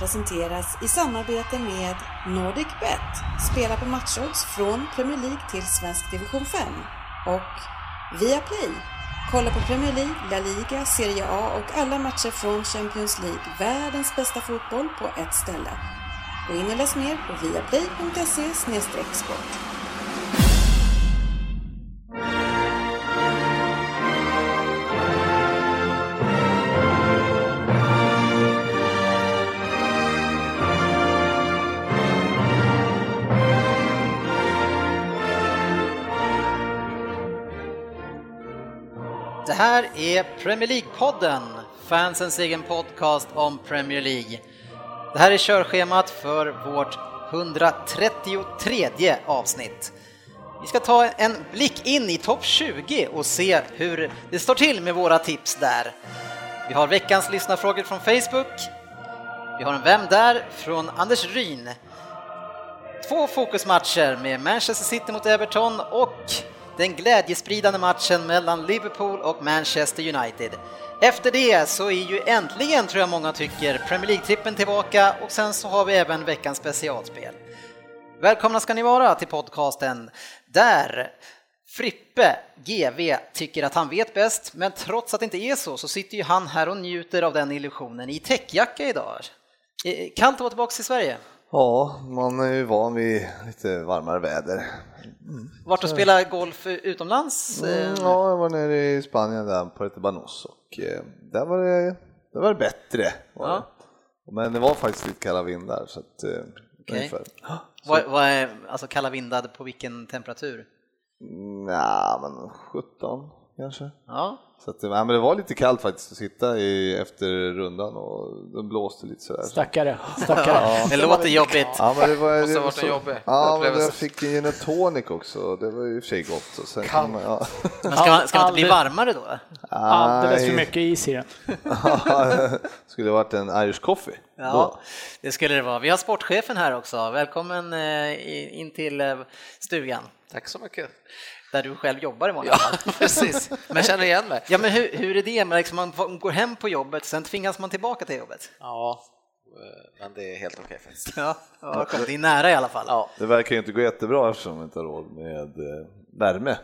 presenteras i samarbete med NordicBet. Spela på matchodds från Premier League till svensk division 5. Och Viaplay. Kolla på Premier League, La Liga, Serie A och alla matcher från Champions League. Världens bästa fotboll på ett ställe. Gå in och läs mer på viaplay.se sport. Det här är Premier League-podden, fansens egen podcast om Premier League. Det här är körschemat för vårt 133 avsnitt. Vi ska ta en blick in i topp 20 och se hur det står till med våra tips där. Vi har veckans lyssnarfrågor från Facebook. Vi har en Vem där? från Anders Ryn. Två fokusmatcher med Manchester City mot Everton och den glädjespridande matchen mellan Liverpool och Manchester United. Efter det så är ju äntligen, tror jag många tycker, Premier League-trippen tillbaka och sen så har vi även veckans specialspel. Välkomna ska ni vara till podcasten där Frippe, GV, tycker att han vet bäst, men trots att det inte är så så sitter ju han här och njuter av den illusionen i täckjacka idag. Eh, kallt att vara tillbaka i Sverige. Ja, man är ju van vid lite varmare väder. Mm. Vart och spela golf utomlands? Mm, ja, jag var nere i Spanien där på ett Banos och eh, där var det, där var det bättre. Var ja. det. Men det var faktiskt lite kalla vindar så att eh, okay. Vad, vad är alltså kalla vindar på vilken temperatur? Ja, men 17 kanske. Ja. Så att, ja, men det var lite kallt faktiskt att sitta i, efter rundan och det blåste lite sådär. Stackare. Stackare. Ja. Det låter jobbigt. Ja, men det var, det var så, jobbig ja, men jag fick en gin tonic också, det var ju i och för sig gott. Och sen man, ja. Men ska, ska man inte bli varmare då? Alldeles för mycket is i den. skulle det varit en Irish coffee. Ja, då. det skulle det vara. Vi har sportchefen här också. Välkommen eh, in till eh, stugan. Tack så mycket där du själv jobbar i många fall. Ja, precis. Men känner igen mig. Ja, men hur, hur är det? Liksom man går hem på jobbet, sen tvingas man tillbaka till jobbet? Ja, men det är helt okej okay, faktiskt. Ja, ja, det är nära i alla fall. Ja. Det verkar ju inte gå jättebra eftersom vi inte har råd med eh, värme.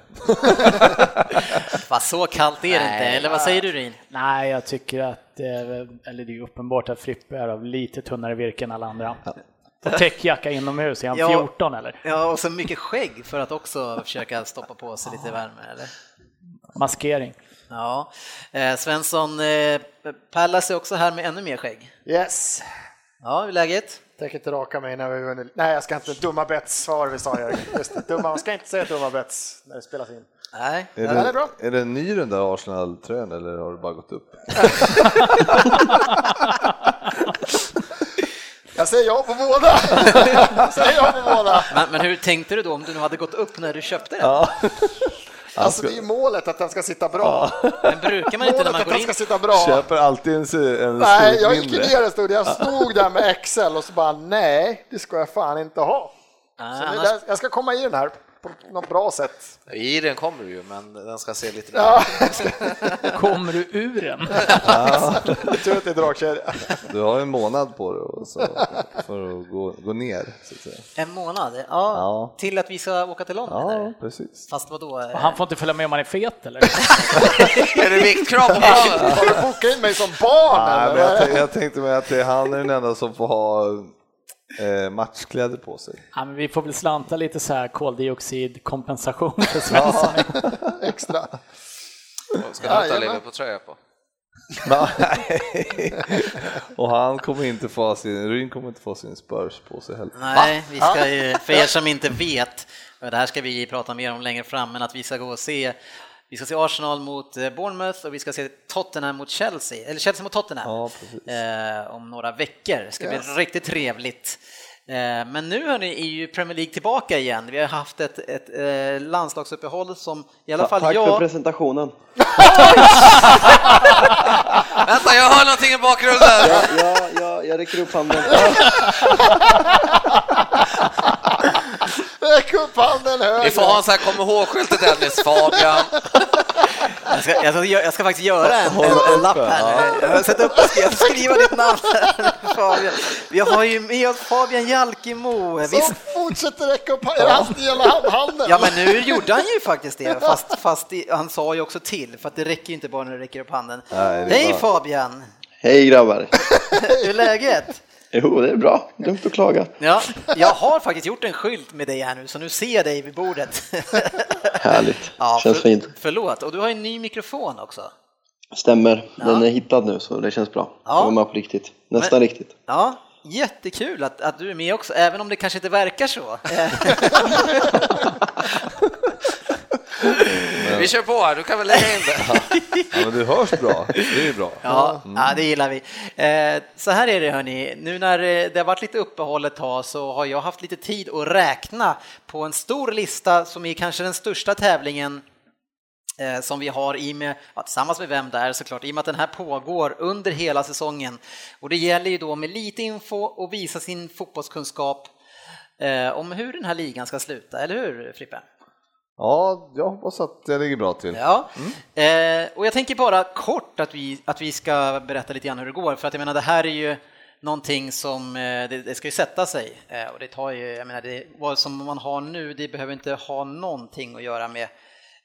Fast så kallt är det inte, eller vad säger du Rin? Nej, jag tycker att det är, eller det är uppenbart att Frippe är av lite tunnare virke än alla andra. Ja. Och täckjacka inomhus, är han ja, 14 eller? Ja, och så mycket skägg för att också försöka stoppa på sig lite värme, eller? Maskering. Ja, eh, Svensson, eh, Pallas är också här med ännu mer skägg. Yes. Ja, hur är läget? Tänker inte raka mig när vi vunnit. Nej, jag ska inte. Dumma bets svar vi sa Jörgen. Just dumma, man ska inte säga dumma bets när det spelas in. Nej, är det, det är bra. Är det ny den där Arsenal-tröjan eller har du bara gått upp? Jag säger ja på båda! Jag säger ja på båda. Men, men, hur tänkte du då om du nu hade gått upp när du köpte den? Ja. Alltså det är målet att den ska sitta bra. Ja. Men brukar man inte när man går in? Ska sitta bra. Köper alltid en, en Nej, jag gick ner en stund. Jag stod där med Excel och så bara nej, det ska jag fan inte ha. Ah, så annars... jag ska komma i den här på något bra sätt. I den kommer du ju, men den ska se lite ja. Kommer du ur den? Ja. Tur att det är dragkedja. Du har en månad på dig så, för att gå, gå ner. En månad? Ja, ja, till att vi ska åka till London? Ja, precis. Fast vadå? Han får inte följa med om han är fet eller? är det viktkrav Har du bokat in mig som barn? Nej, jag, jag tänkte mig att han är den enda som får ha eh, matchkläder på sig. Ja, men vi får väl slanta lite så här koldioxidkompensation för Svensson. Extra. Ska du inte ha på tröja på? och han kommer inte få sin, Ryn kommer inte få sin Spurs på sig heller. Nej, vi ska ju, för er som inte vet, det här ska vi prata mer om längre fram, men att vi ska gå och se vi ska se Arsenal mot eh, Bournemouth och vi ska se Tottenham mot Chelsea, eller Chelsea mot Tottenham ja, eh, om några veckor. Det ska yes. bli riktigt trevligt. Eh, men nu hörni, är ju Premier League tillbaka igen. Vi har haft ett, ett, ett eh, landslagsuppehåll som i alla fall Tack jag... för presentationen. Vänta, jag hör någonting i bakgrunden! Ja, ja, ja jag räcker upp handen. Handen högre. Vi får ha en sån här kom ihåg-skylt till Dennis, Fabian. Jag ska, jag, ska, jag ska faktiskt göra en, en, en lapp här nu. Jag sätter upp och skriva, skriva ditt namn Fabian. Vi har ju med oss Fabian Jalkemo. Som fortsätter räcka upp handen. Ja, men nu gjorde han ju faktiskt det, fast, fast han sa ju också till, för att det räcker ju inte bara när du räcker upp handen. Nej, Hej bara... Fabian! Hej grabbar! Hur är läget? Jo, det är bra. Dumt att klaga. Ja, jag har faktiskt gjort en skylt med dig här nu, så nu ser jag dig vid bordet. Härligt. Ja, känns för, fint. Förlåt, och du har en ny mikrofon också. Stämmer. Den är hittad nu, så det känns bra. Ja. Jag var med på riktigt. Nästan Men- riktigt. Ja, jättekul att, att du är med också, även om det kanske inte verkar så. Vi kör på här, du kan väl lägga in det. Ja, men du hörs bra, det är bra. Ja, ja, det gillar vi. Eh, Så här är det hörni, nu när eh, det har varit lite uppehåll ett tag så har jag haft lite tid att räkna på en stor lista som är kanske den största tävlingen eh, som vi har i med, ja, tillsammans med Vem där såklart, i och med att den här pågår under hela säsongen. Och det gäller ju då med lite info och visa sin fotbollskunskap eh, om hur den här ligan ska sluta, eller hur Frippe? Ja, jag hoppas att jag ligger bra till. Ja, eh, och jag tänker bara kort att vi, att vi ska berätta lite grann hur det går, för att jag menar det här är ju någonting som, eh, det, det ska ju sätta sig eh, och det tar ju, jag menar det, vad som man har nu, det behöver inte ha någonting att göra med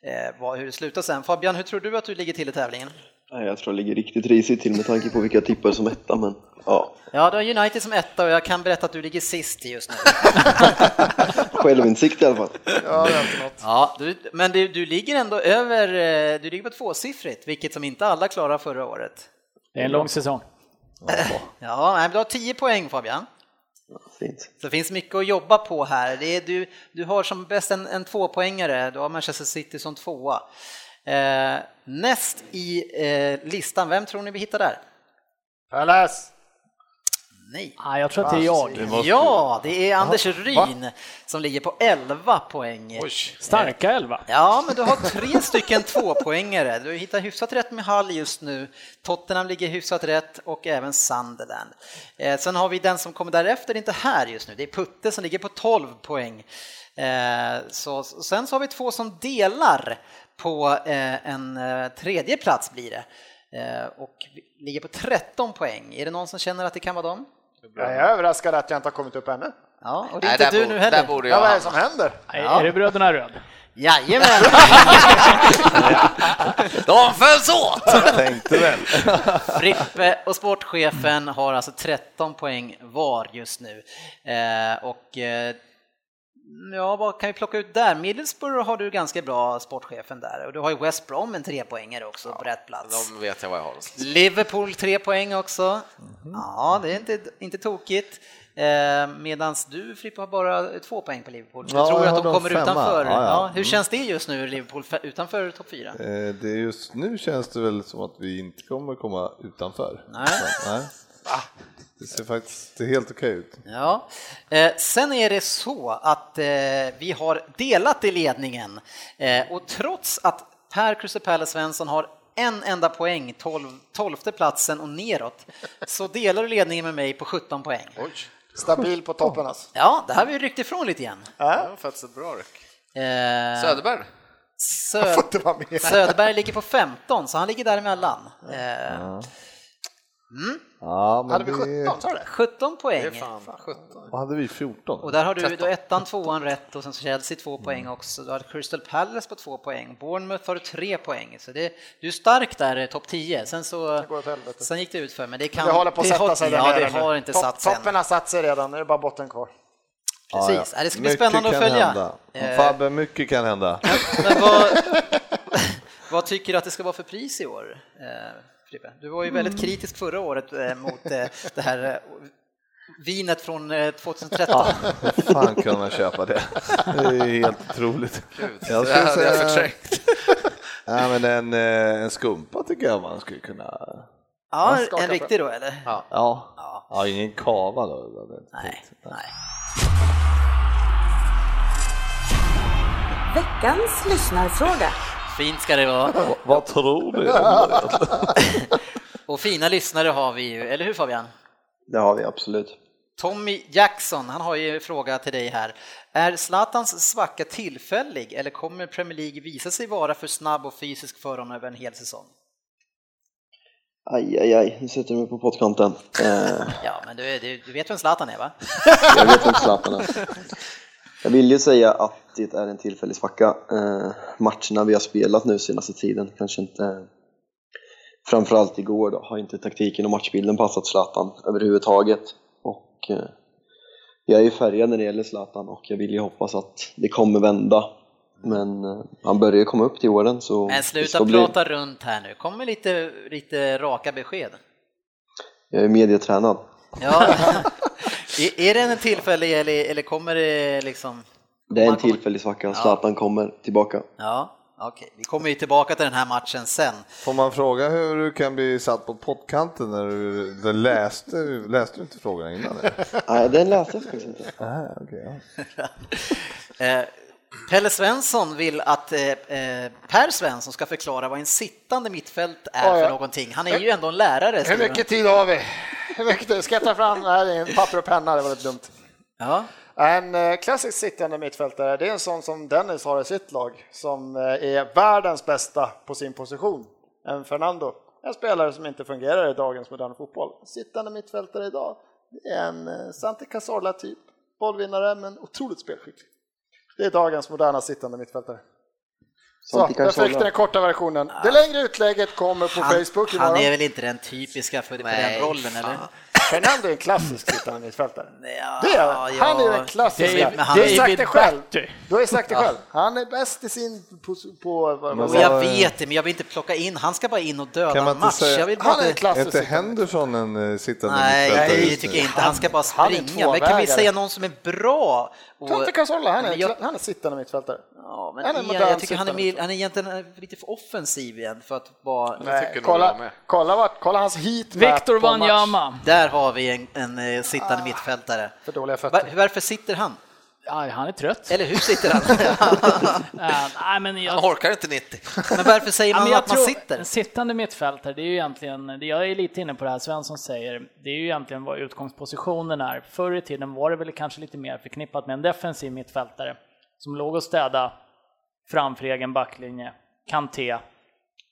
eh, vad, hur det slutar sen. Fabian, hur tror du att du ligger till i tävlingen? Nej, Jag tror det ligger riktigt risigt till med tanke på vilka jag tippar som etta, men ja, Ja, du har United som etta och jag kan berätta att du ligger sist just nu. självinsikt i alla fall. Ja, det är inte något. Ja, du, men du, du ligger ändå över, eh, du ligger på tvåsiffrigt, vilket som inte alla klarade förra året. Det är en lång säsong. Ja, nej, du har 10 poäng Fabian. Fint. Så det finns mycket att jobba på här. Det är, du, du har som bäst en, en tvåpoängare, du har Manchester City som tvåa. Eh, näst i eh, listan, vem tror ni vi hittar där? Palace. Nej. Ah, jag tror att det är jag. Ja, det är Anders Ryn som ligger på 11 poäng. Starka elva. Ja, men du har tre stycken tvåpoängare. Du hittar hyfsat rätt med Hall just nu. Tottenham ligger hyfsat rätt och även Sunderland. Eh, sen har vi den som kommer därefter, inte här just nu. Det är Putte som ligger på 12 poäng. Eh, så, sen så har vi två som delar på eh, en eh, tredje plats blir det. Eh, och vi ligger på 13 poäng. Är det någon som känner att det kan vara dem? Jag är överraskad att jag inte har kommit upp ännu. Ja, och det är Nej, inte du borde- nu heller. Borde jag Ja, vad är det som händer? Nej, Är det bröderna Röd? Jajamän! De följs åt! Tänkte väl. Frippe och sportchefen har alltså 13 poäng var just nu. Eh, och eh, ja, vad kan vi plocka ut där? Middlesbrough har du ganska bra sportchefen där och du har ju West Brom en trepoängare också på rätt plats. De vet jag vad jag har. Liverpool tre poäng också. Ja, det är inte, inte tokigt. Eh, Medan du Frippe har bara två poäng på Liverpool. Så Ja, tror jag att de kommer femma. utanför? Ja, ja. Ja, hur Mm. känns det just nu, Liverpool utanför topp fyra? Eh, Det är just nu känns det väl som att vi inte kommer komma utanför. Nej. Så, nej. Det ser faktiskt det helt okej ut. Ja, eh, sen är det så att eh, vi har delat i ledningen eh, och trots att Per Krusepelle Svensson har en enda poäng, 12, 12 platsen och neråt, så delar du ledningen med mig på 17 poäng. Stabil på toppen alltså. Ja, det här har vi ryckt ifrån lite igen. Ja, faktiskt ett bra ryck. Eh, Söderberg? Sö- Får inte vara med. Söderberg ligger på 15, så han ligger däremellan. Eh, Ja, men Hade vi det- 17, sa du det? 17 poäng. Det är fan 17. Vad hade vi? 14? Och där har du då ettan, tvåan rätt och sen Chelsea två poäng också. Du har Crystal Palace på två poäng. Bournemouth har du tre poäng. Så det, du är stark där, eh, topp 10. Sen så sen gick det ut för men det kan... Det håller på att det sätta har- sig där Ja, det har inte satt sig. Toppen har satt sig redan, nu är det bara botten kvar. Precis, Ja, det ska bli Mycket spännande att följa. Hända. Eh, Fabbe, mycket kan hända. Men vad, vad tycker du att det ska vara för pris i år? Eh, Frippe? Du var ju väldigt Mm. kritisk förra året eh, mot eh, det här eh, vinet från eh, 2013. Hur fan kunde man köpa det? Det är ju helt otroligt. Jag Det hade jag säga, förträngt. ja, men en, eh, en skumpa tycker jag man skulle kunna... Ja, en riktig då eller? Ja. Ja, Ja. ja ingen kava då. jag Nej, nej. Veckans lyssnarfråga. Fint ska det vara. Va- Vad tror du om det? Och fina lyssnare har vi ju, eller hur Fabian? Det har vi absolut. Tommy Jackson, han har ju en fråga till dig här. Är Zlatans svacka tillfällig eller kommer Premier League visa sig vara för snabb och fysisk för honom över en hel säsong? Aj, aj, aj, nu sätter du mig på pottkanten. Eh, Ja, men du, du, du vet vem Zlatan är va? jag vet vem Zlatan är. Jag vill ju säga att det är en tillfällig svacka. Eh, matcherna vi har spelat nu senaste tiden kanske inte, framförallt igår då, har inte taktiken och matchbilden passat Zlatan överhuvudtaget. Och eh, jag är ju färgad när det gäller Zlatan och jag vill ju hoppas att det kommer vända. Men eh, han börjar ju komma upp till åren så... Men sluta ska bli- prata runt här nu, kommer lite, lite raka besked. Jag är medietränad. Ja. är, är det en tillfällig eller, eller kommer det liksom? Det är en tillfällig svacka, Zlatan kommer tillbaka. Ja, okej. Vi kommer ju tillbaka till den här matchen sen. Får man fråga hur du kan bli satt på pottkanten när du, du läste, läste du inte frågan innan? Nej, den läste jag faktiskt inte. Aha, okej, ja. Eh, Pelle Svensson vill att eh, eh, Per Svensson ska förklara vad en sittande mittfält är Ja, ja. för någonting. Han är ju ändå en lärare. Hur mycket tid har vi? Hur mycket tid? Ska jag ta fram här i en papper och penna? Det var lite dumt. han. En eh, klassisk sittande mittfältare, det är en sån som Dennis har i sitt lag, som eh, är världens bästa på sin position. En Fernando, en spelare som inte fungerar i dagens moderna fotboll. Sittande mittfältare idag, det är en eh, Santi Cazorla typ, bollvinnare men otroligt spelskicklig. Det är dagens moderna sittande mittfältare. Så, där fick den korta versionen. Det längre utlägget kommer på Han, Facebook han är imorgon. väl inte den typiska för, för den rollen, eller? Fernando är en klassisk sittande mittfältare. Ja, Det är han. Han är den klassiska. Du har sagt det själv. Du har sagt det själv. Han är bäst i sin på... på Men säger jag vet det, men jag vill inte plocka in, han ska bara in och döda Kan man en inte match. säga- Jag vill bara Han är en klassisk inte sittande. Henderson en eh, sittande Nej, mittfältare det just tycker jag inte. Han ska bara springa. Men kan vi säga någon som är bra? Och, Tante Cazorla, han Men är, jag- han är sittande mittfältare. ja, han är men jag, jag tycker han är, mer- han är egentligen lite för offensiv igen för att nog jag kolla, med. kolla, vart, kolla hans heat Victor på. Wanyama. Där har vi en, en eh, sittande Ah. mittfältare. För dåliga fötter. varför sitter han? Ja, han är trött. Eller hur sitter han? Eh, nej, men Han jag, orkar inte 90. men varför säger Ja, man jag att man tror- sitter? En sittande mittfältare, det är ju egentligen, det- jag är lite inne på det här Svensson säger, det är ju egentligen vad utgångspositionen är. Förr i tiden var det väl kanske lite mer förknippat med en defensiv mittfältare som låg och städa framför egen backlinje. Kanté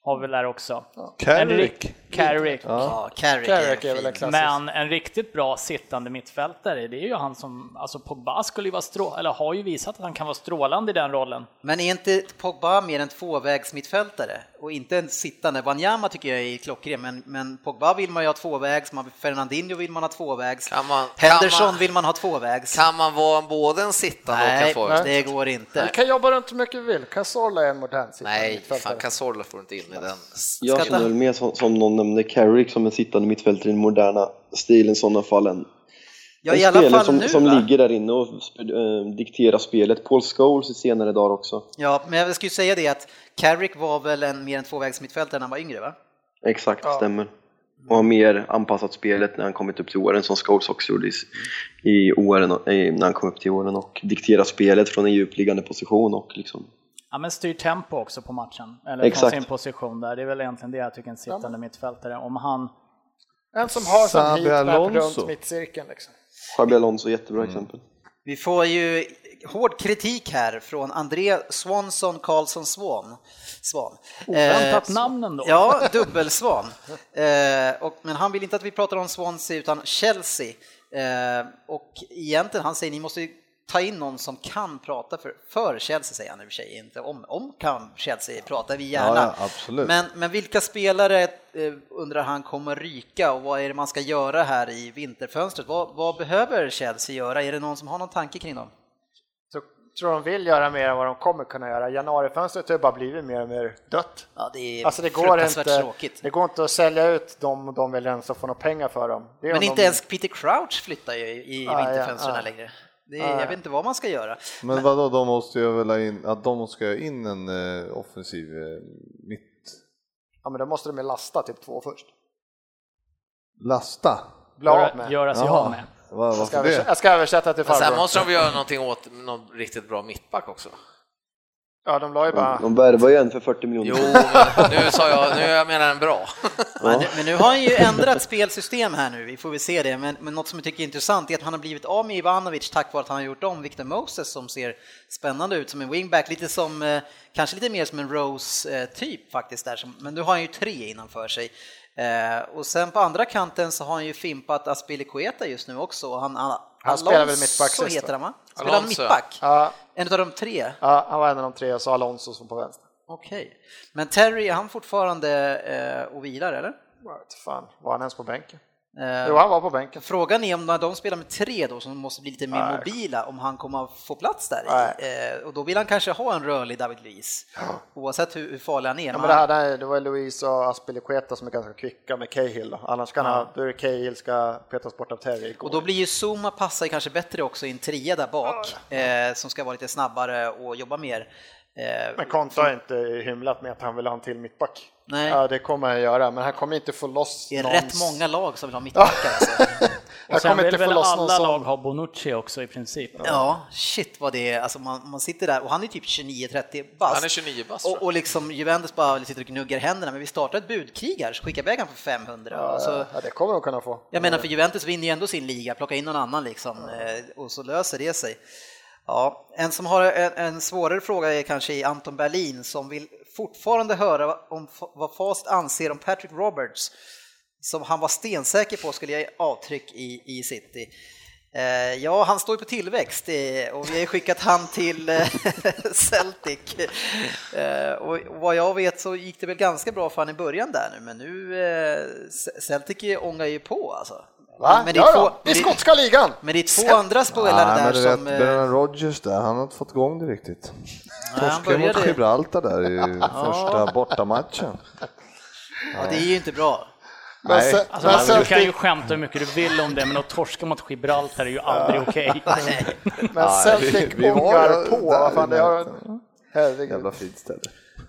har vi där också. Carrick. Carrick. Ja, Carrick Carrick är är väl en klassisk. Men en riktigt bra sittande mittfältare, det är ju han som, alltså Pogba skulle ju vara strå, eller har ju visat att han kan vara strålande i den rollen. Men är inte Pogba mer en tvåvägsmittfältare och inte en sittande? Wanyama tycker jag är klockren, men, men Pogba vill man ju ha tvåvägs, man, Fernandinho vill man ha tvåvägs, Kan man- kan Henderson man- vill man ha tvåvägs. Kan man vara både en sittande och en Nej, forward? det går inte. Vi kan jobba runt hur mycket vi vill. Cazorla är en modern sittande Nej, mittfältare. fan Cazorla får inte in i den. Jag känner väl mer som, som någon nämnde Carrick som en sittande mittfältare i den moderna stilen i sådana fall. En, Ja, en i alla spelare fall som, nu som ligger där inne och sp- eh, dikterar spelet. Paul Scholes i senare dagar också. Ja, men jag skulle säga det att Carrick var väl en, mer en tvåvägsmittfältare när han var yngre va? Exakt, stämmer. Och har mer anpassat spelet när han kommit upp till åren som Scholes också gjorde i, i åren, när han kom upp till åren och dikterar spelet från en djupliggande position och liksom Ja, men styr tempo också på matchen, eller från Exakt. sin position där. Det är väl egentligen det jag tycker en sittande mittfältare, om han En som har som Xabi heat map Alonso. runt mittcirkeln. Liksom. Xabi Alonso, jättebra exempel. Vi får ju hård kritik här från André Swanson Karlsson Swan. Svan. Oväntat Eh, namn ändå. Ja, dubbelsvan. Eh, och, men han vill inte att vi pratar om Swansea utan Chelsea. Eh, och egentligen, han säger ni måste ju ta in någon som kan prata för, för Chelsea, säger han i och för sig, inte om, om kan Chelsea pratar vi gärna. Ja, ja, absolut. Men, men vilka spelare eh, undrar han kommer ryka och vad är det man ska göra här i vinterfönstret? Vad, vad behöver Chelsea göra? Är det någon som har någon tanke kring dem? Så tror de vill göra mer än vad de kommer kunna göra. Januarifönstret har bara blivit mer och mer dött. Ja, det är Alltså det går, fruktansvärt inte, tråkigt. det går inte att sälja ut dem och de vill ens få några pengar för dem. Men inte de, ens Peter Crouch flyttar ju i Ja, ja, vinterfönstren ja. längre. Det är, Ja, ja. Jag vet inte vad man ska göra. Men vadå, de måste ju väl ha in, att de ska ha in en eh, offensiv eh, mitt... Ja men då måste de ju lasta typ två först. Lasta? Bli av Göra, med. göra sig av med. Va, Jag ska, översätta, det? jag ska översätta till Men sen farbror. måste de göra någonting åt någon riktigt bra mittback också? Ja, de la ju bara... De värvar ju en för 40 miljoner. Jo, men nu sa jag, nu jag menar en bra. Men, men nu har han ju ändrat spelsystem här nu, vi får väl se det. Men, men något som jag tycker är intressant är att han har blivit av med Ivanovic tack vare att han har gjort om Victor Moses som ser spännande ut som en wingback, lite som, eh, kanske lite mer som en Rose-typ faktiskt där. Men nu har han ju tre innanför sig. Eh, och sen på andra kanten så har han ju fimpat Aspilicueta just nu också. Han, han, Han spelar väl mittback så sist, heter han va? Spelar han mittback? Ja, En av de tre? ja, han var en av de tre och så Alonso som på vänster. Okej. Men Terry, är han fortfarande eh, och vilar eller? Jag vet Fan, var han ens på bänken? Eh, Jo, han var på bänken. Frågan är om när de spelar med tre då, som måste bli lite mer Nej. mobila, om han kommer att få plats där Nej. Eh, och då vill han kanske ha en rörlig David Luiz, oavsett hur, hur farlig han är. Ja, Men det, här, det var Louise och Aspilicueta som är ganska kvicka med Cahill. Då. Annars kan han, då är Cahill ska petas bort av Terry. och då blir ju Zuma passar kanske bättre också i en trea där bak, eh, som ska vara lite snabbare och jobba mer. Eh, Men Konta har inte hymlat med att han vill ha en till mittback. Nej. Ja, det kommer han göra, men han kommer inte få loss det är någons- rätt många lag som vill ha mittbackar. Alltså. Han Och sen kommer vill inte få väl loss någon alla sån- lag ha Bonucci också i princip. Ja, shit vad det är. Alltså man, man sitter där och han är typ 29-30 bast. Han är 29 bast, och, och liksom Juventus bara sitter och gnuggar händerna, men vi startar ett budkrig här, så skicka iväg han för 500. och så, Ja, det kommer de kunna få. jag menar för Juventus vinner ju ändå sin liga, plocka in någon annan liksom, eh, och så löser det sig. Ja, en som har en, en svårare fråga är kanske Anton Berlin som vill fortfarande höra om vad Fast anser om Patrick Roberts som han var stensäker på skulle ge avtryck i, i City. Eh, ja, han står ju på tillväxt eh, och vi har skickat han till eh, Celtic. Och vad jag vet så gick det väl ganska bra för han i början där nu, men nu Celtic ångar ju på alltså. Va? Men det är ja, två- men det- skotska ligan! Men det är två andra spelare där men du som... vet, eh, Brennan Rodgers där, han har inte fått igång det riktigt. Torskade mot Gibraltar där i första bortamatchen. ja, det är ju inte bra. Men, Nej. Se- Alltså, men man, du kan ju skämta hur mycket du vill om det, men att torska mot Gibraltar är ju aldrig okej. men vi var ångar ju på. Vad fan, det har... Herregud. Jävla fint ställe.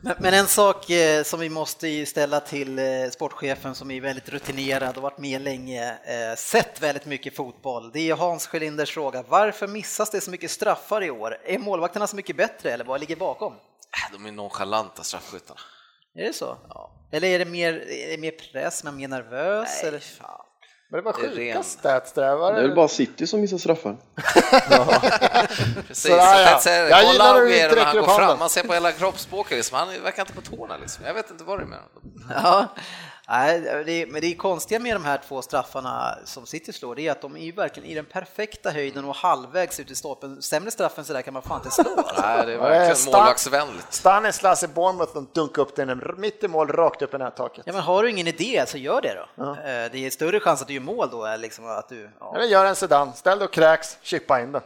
Men, en sak eh, som vi måste ju ställa till eh, sportchefen som är väldigt rutinerad och varit med länge, eh, sett väldigt mycket fotboll. Det är Hans Schelinders fråga. Varför missas det så mycket straffar i år? Är målvakterna så mycket bättre eller vad ligger bakom? Äh, De är nonchalanta straffskyttarna. Är det så? Eller är det mer, är det mer press, man är mer nervös? eller? Men det var Det är sjuka ren- stats där. Var Det är väl det... bara City som missar straffar. Precis, Så, ja, ja. jag det. Jag gillar när du när han räcker går upp fram, handen. man ser på hela kroppsspråket, liksom. han verkar inte på tårna. Liksom. Jag vet inte vad det är med honom. Ja, nej, det är, men det är konstiga med de här två straffarna som City slår, det är att de är ju verkligen i den perfekta höjden och halvvägs ut i stolpen. Sämre straff än så där kan man fan inte slå. Alltså. Nej, det är Ja, verkligen starkt. målvaktsvänligt. Stanislas i Bournemouth de dunkade upp den mitt i mål, rakt upp i nättaket. Ja, men har du ingen idé så gör det då. Eh, Det är större chans att du gör mål då, än liksom att du... Ja. Eller gör en sedan, ställ dig och kräks, chippa in den.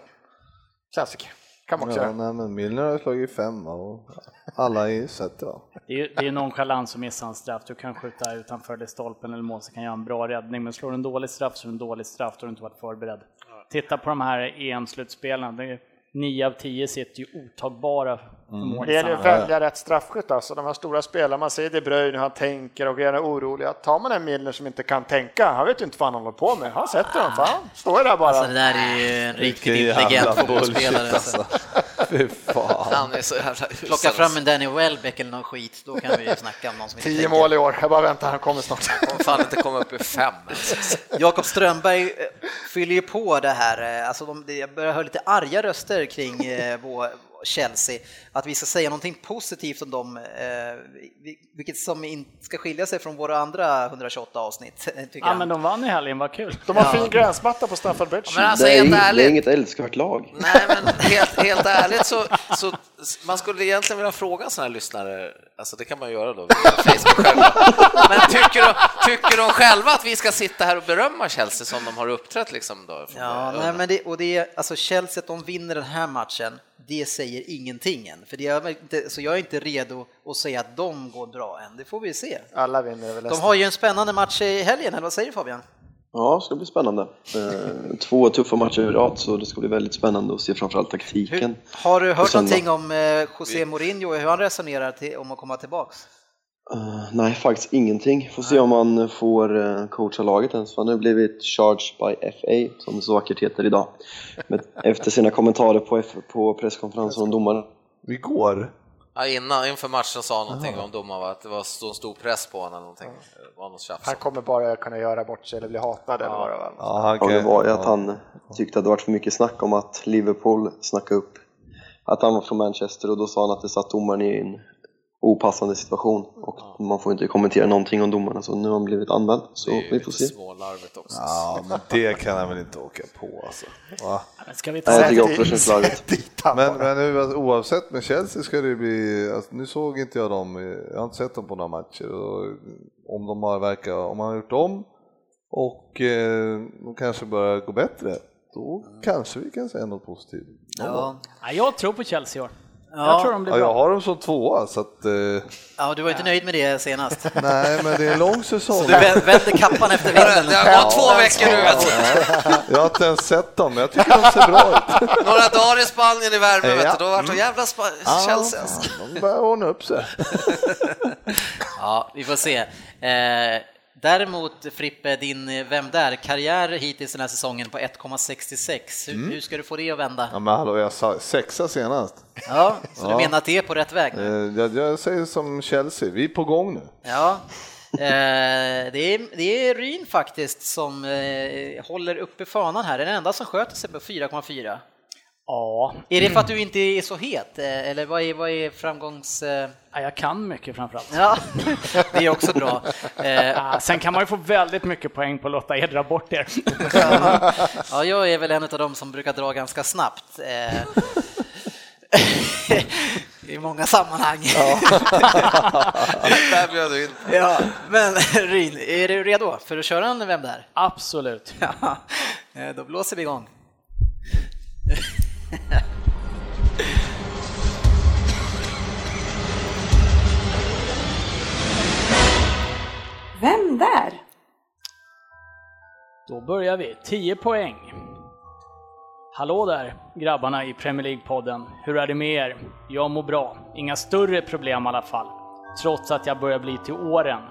Okej. Kan man också Ja, göra. nej, men Milner har slagit fem och alla är sett det. va? Det är det är nonchalans att missa en straff. Du kan skjuta utanför det stolpen eller mål så kan göra en bra räddning, men slår du en dålig straff så är det en dålig straff, då har du inte varit förberedd. Titta på de här är- Nio av tio sitter ju otagbara mål Det gäller ju att välja rätt straffskytt alltså. De här stora spelarna, man ser De Bruyne hur han tänker och är orolig. Tar man en Milner som inte kan tänka, han vet ju inte vad han håller på med. Han sätter dem, fan. Står där bara. Alltså det där är ju en riktigt intelligent fotbollsspelare. bullshit, Alltså. Fy fan. Han är så jävla Plocka fram en Danny Welbeck eller någon skit, då kan vi ju snacka om någon som inte Tio tänker. mål i år, jag bara väntar, han kommer snart. kommer fan inte komma upp i fem. ens. Jakob Strömberg eh, fyller ju på det här, eh, alltså de, jag börjar höra lite arga röster kring eh, vår Chelsea, att vi ska säga någonting positivt om dem, eh, vi- vilket som inte ska skilja sig från våra andra 128 avsnitt. Ja, jag. men de vann i helgen, vad kul. De har fin gränsmatta på Stamford Bridge. Men alltså det, är helt inget, det är ärligt, inget älskvärt lag. Nej, men helt, helt ärligt så, så man skulle egentligen vilja fråga sådana här lyssnare, alltså det kan man göra då Facebook själva. Men tycker de, tycker de själva att vi ska sitta här och berömma Chelsea som de har uppträtt liksom då? Ja, nej, men det, och det är, alltså Chelsea, att de vinner den här matchen, det säger ingenting än. För det är inte, så jag är inte redo att säga att de går bra än, det får vi se. Alla vinner över De har ju en spännande match i helgen, eller vad säger du Fabian? Ja, det ska bli spännande. Eh, Två tuffa matcher i rad, så det ska bli väldigt spännande att se framförallt taktiken. Hur, har du hört någonting om eh, José Mourinho och hur han resonerar till, om att komma tillbaks? Eh, nej, faktiskt ingenting. Får se om han får uh, coacha laget ens. för Han har blivit charged by FA, som det så vackert heter idag. Men efter sina kommentarer på, F- på presskonferensen om domaren. Igår? Ja, innan, inför matchen sa någonting om domaren, att det var så stor press på honom eller någonting. Det var något tjafs. Han kommer bara kunna göra bort sig eller bli hatad eller vad det var. Ja, han Ja, det var ju att ja. han tyckte att det varit för mycket snack om att Liverpool snackade upp att han var från Manchester och då sa han att det satt domaren i en opassande situation och man får inte kommentera någonting om domarna så nu har han blivit anmäld så Det är vi får se. smålarvigt också. Ja, men det kan han väl inte åka på alltså. Va? Men ska vi Nej, jag ta... tycker också känns Men, men nu, alltså, oavsett med Chelsea ska det bli, alltså, nu såg inte jag dem, i- jag har inte sett dem på några matcher och om de har verkat, om man har gjort om och eh, de kanske börjar gå bättre, då kanske vi kan säga något positivt. Ja. Ja, jag tror på Chelsea i år. Ja. Jag tror de blir Ja, bra. jag har dem som tvåa så att, eh, ja, du var inte nöjd med det senast. nej men det är en lång säsong. Du vä- vände kappan efter vinden. Det har gått två veckor nu, du. Jag har inte ens sett dem, men jag tycker de ser bra ut. Några dagar i Spanien i värme, Ja. vet du. Då vart det jävla Spa- Chelsea alltså. de börjar ordna upp sig. Ja, vi får se. Eh, däremot Frippe, din Vem där? Karriär hittills den här säsongen på 1,66. Hur, hur ska du få det att vända? Ja, men hallå, jag sa sexa senast. Ja, så du Ja. menar att det är på rätt väg? Eh, Jag, jag säger som Chelsea, vi är på gång nu. Ja, eh, det, är, det är Ryn faktiskt som eh, håller uppe fanan här, den enda som sköter sig på 4,4. Ja, Är det för att du inte är så het, eh, eller vad är, vad är framgångs... eh, Ja, jag kan mycket framförallt. Ja, det är också bra. Eh, Ja, sen kan man ju få väldigt mycket poäng på att låta er dra bort er. Ja, jag är väl en av dem som brukar dra ganska snabbt. eh, I många sammanhang. Där bjöd du in. Ja, men Ryn, är du redo för att köra en Vem där? Absolut. Ja, då blåser vi igång. Vem där? Då börjar vi. 10 poäng. Hallå där, grabbarna i Premier League-podden. Hur är det med er? Jag mår bra. Inga större problem i alla fall. Trots att jag börjar bli till åren.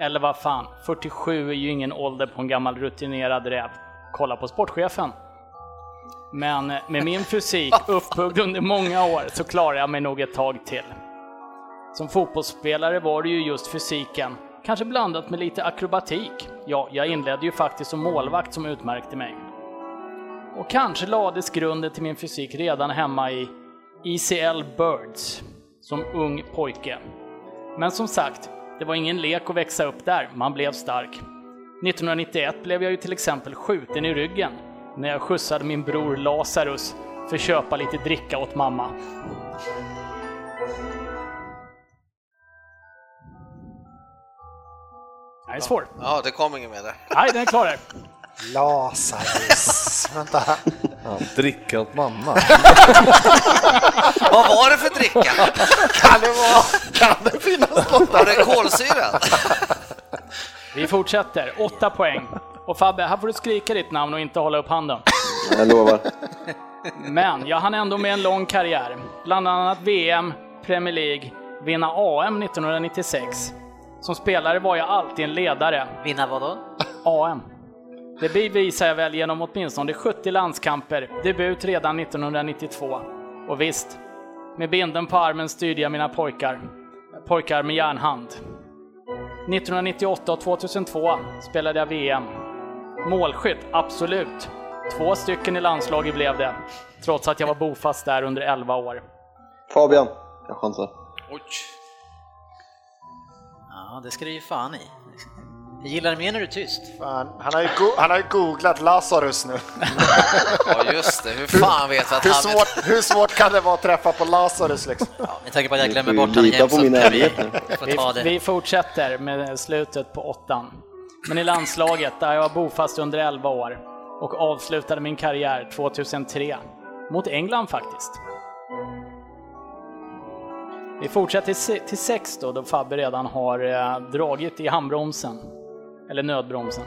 Eller vad fan, 47 är ju ingen ålder på en gammal rutinerad räv. Kolla på sportchefen. Men med min fysik uppbyggd under många år så klarar jag mig nog ett tag till. Som fotbollsspelare var det ju just fysiken, kanske blandat med lite akrobatik. Ja, jag inledde ju faktiskt som målvakt som utmärkte mig. Och kanske lades grunden till min fysik redan hemma i ECL Birds, som ung pojke. Men som sagt, det var ingen lek att växa upp där, man blev stark. 1991 blev jag ju till exempel skjuten i ryggen när jag skjutsade min bror Lazarus för att köpa lite dricka åt mamma. Det är svår. Ja, det kom inget mer där. Nej, den är klar där. Lazarus. Vänta. Ja, dricka åt mamma. Vad var det för dricka? Kan det vara? Kan det finnas något? Var det kolsyrat? Vi fortsätter. Åtta poäng. Och Fabbe, här får du skrika ditt namn och inte hålla upp handen. Jag lovar. Men jag hann ändå med en lång karriär. Bland annat VM, Premier League, vinna AM 1996. Som spelare var jag alltid en ledare. Vinna vad då? AM. Det bevisar jag väl genom åtminstone 70 landskamper, debut redan 1992. Och visst, med binden på armen styrde jag mina pojkar. Pojkar med järnhand. 1998 och 2002 spelade jag VM. Målskytt, absolut. Två stycken i landslaget blev det, trots att jag var bofast där under 11 år. Fabian, jag chansar. Oj. Ja, det ska du ju fan i. Jag gillar det mer när du är tyst. Fan, han, har ju han har ju googlat Lazarus nu. Ja, just det. Hur fan vet vi att Hur han... svårt, hur svårt kan det vara att träffa på Lazarus liksom? Ja, med tanke på att jag Du glömmer bort honom jämt så kan vi Vi, vi fortsätter med slutet på åttan. Men i landslaget, där jag var bofast under 11 år och avslutade min karriär 2003. Mot England faktiskt. Vi fortsätter till 6 då, då Fabbe redan har eh, dragit i handbromsen. Eller nödbromsen.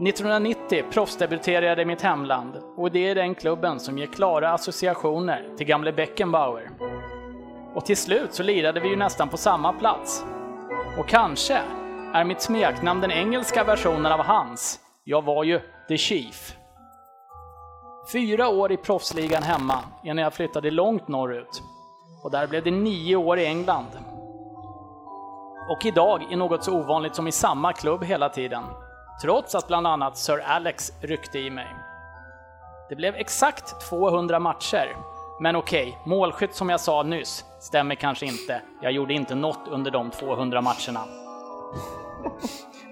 1990 proffsdebuterade jag i mitt hemland och det är den klubben som ger klara associationer till gamle Beckenbauer. Och till slut så lirade vi ju nästan på samma plats. Och kanske är mitt smeknamn den engelska versionen av hans. Jag var ju The Chief. Fyra år i proffsligan hemma innan jag flyttade långt norrut. och där blev det nio år i England. Och idag i något så ovanligt som i samma klubb hela tiden, trots att bland annat Sir Alex ryckte i mig. Det blev exakt 200 matcher, men okej, målskytt som jag sa nyss stämmer kanske inte. Jag gjorde inte något under de 200 matcherna.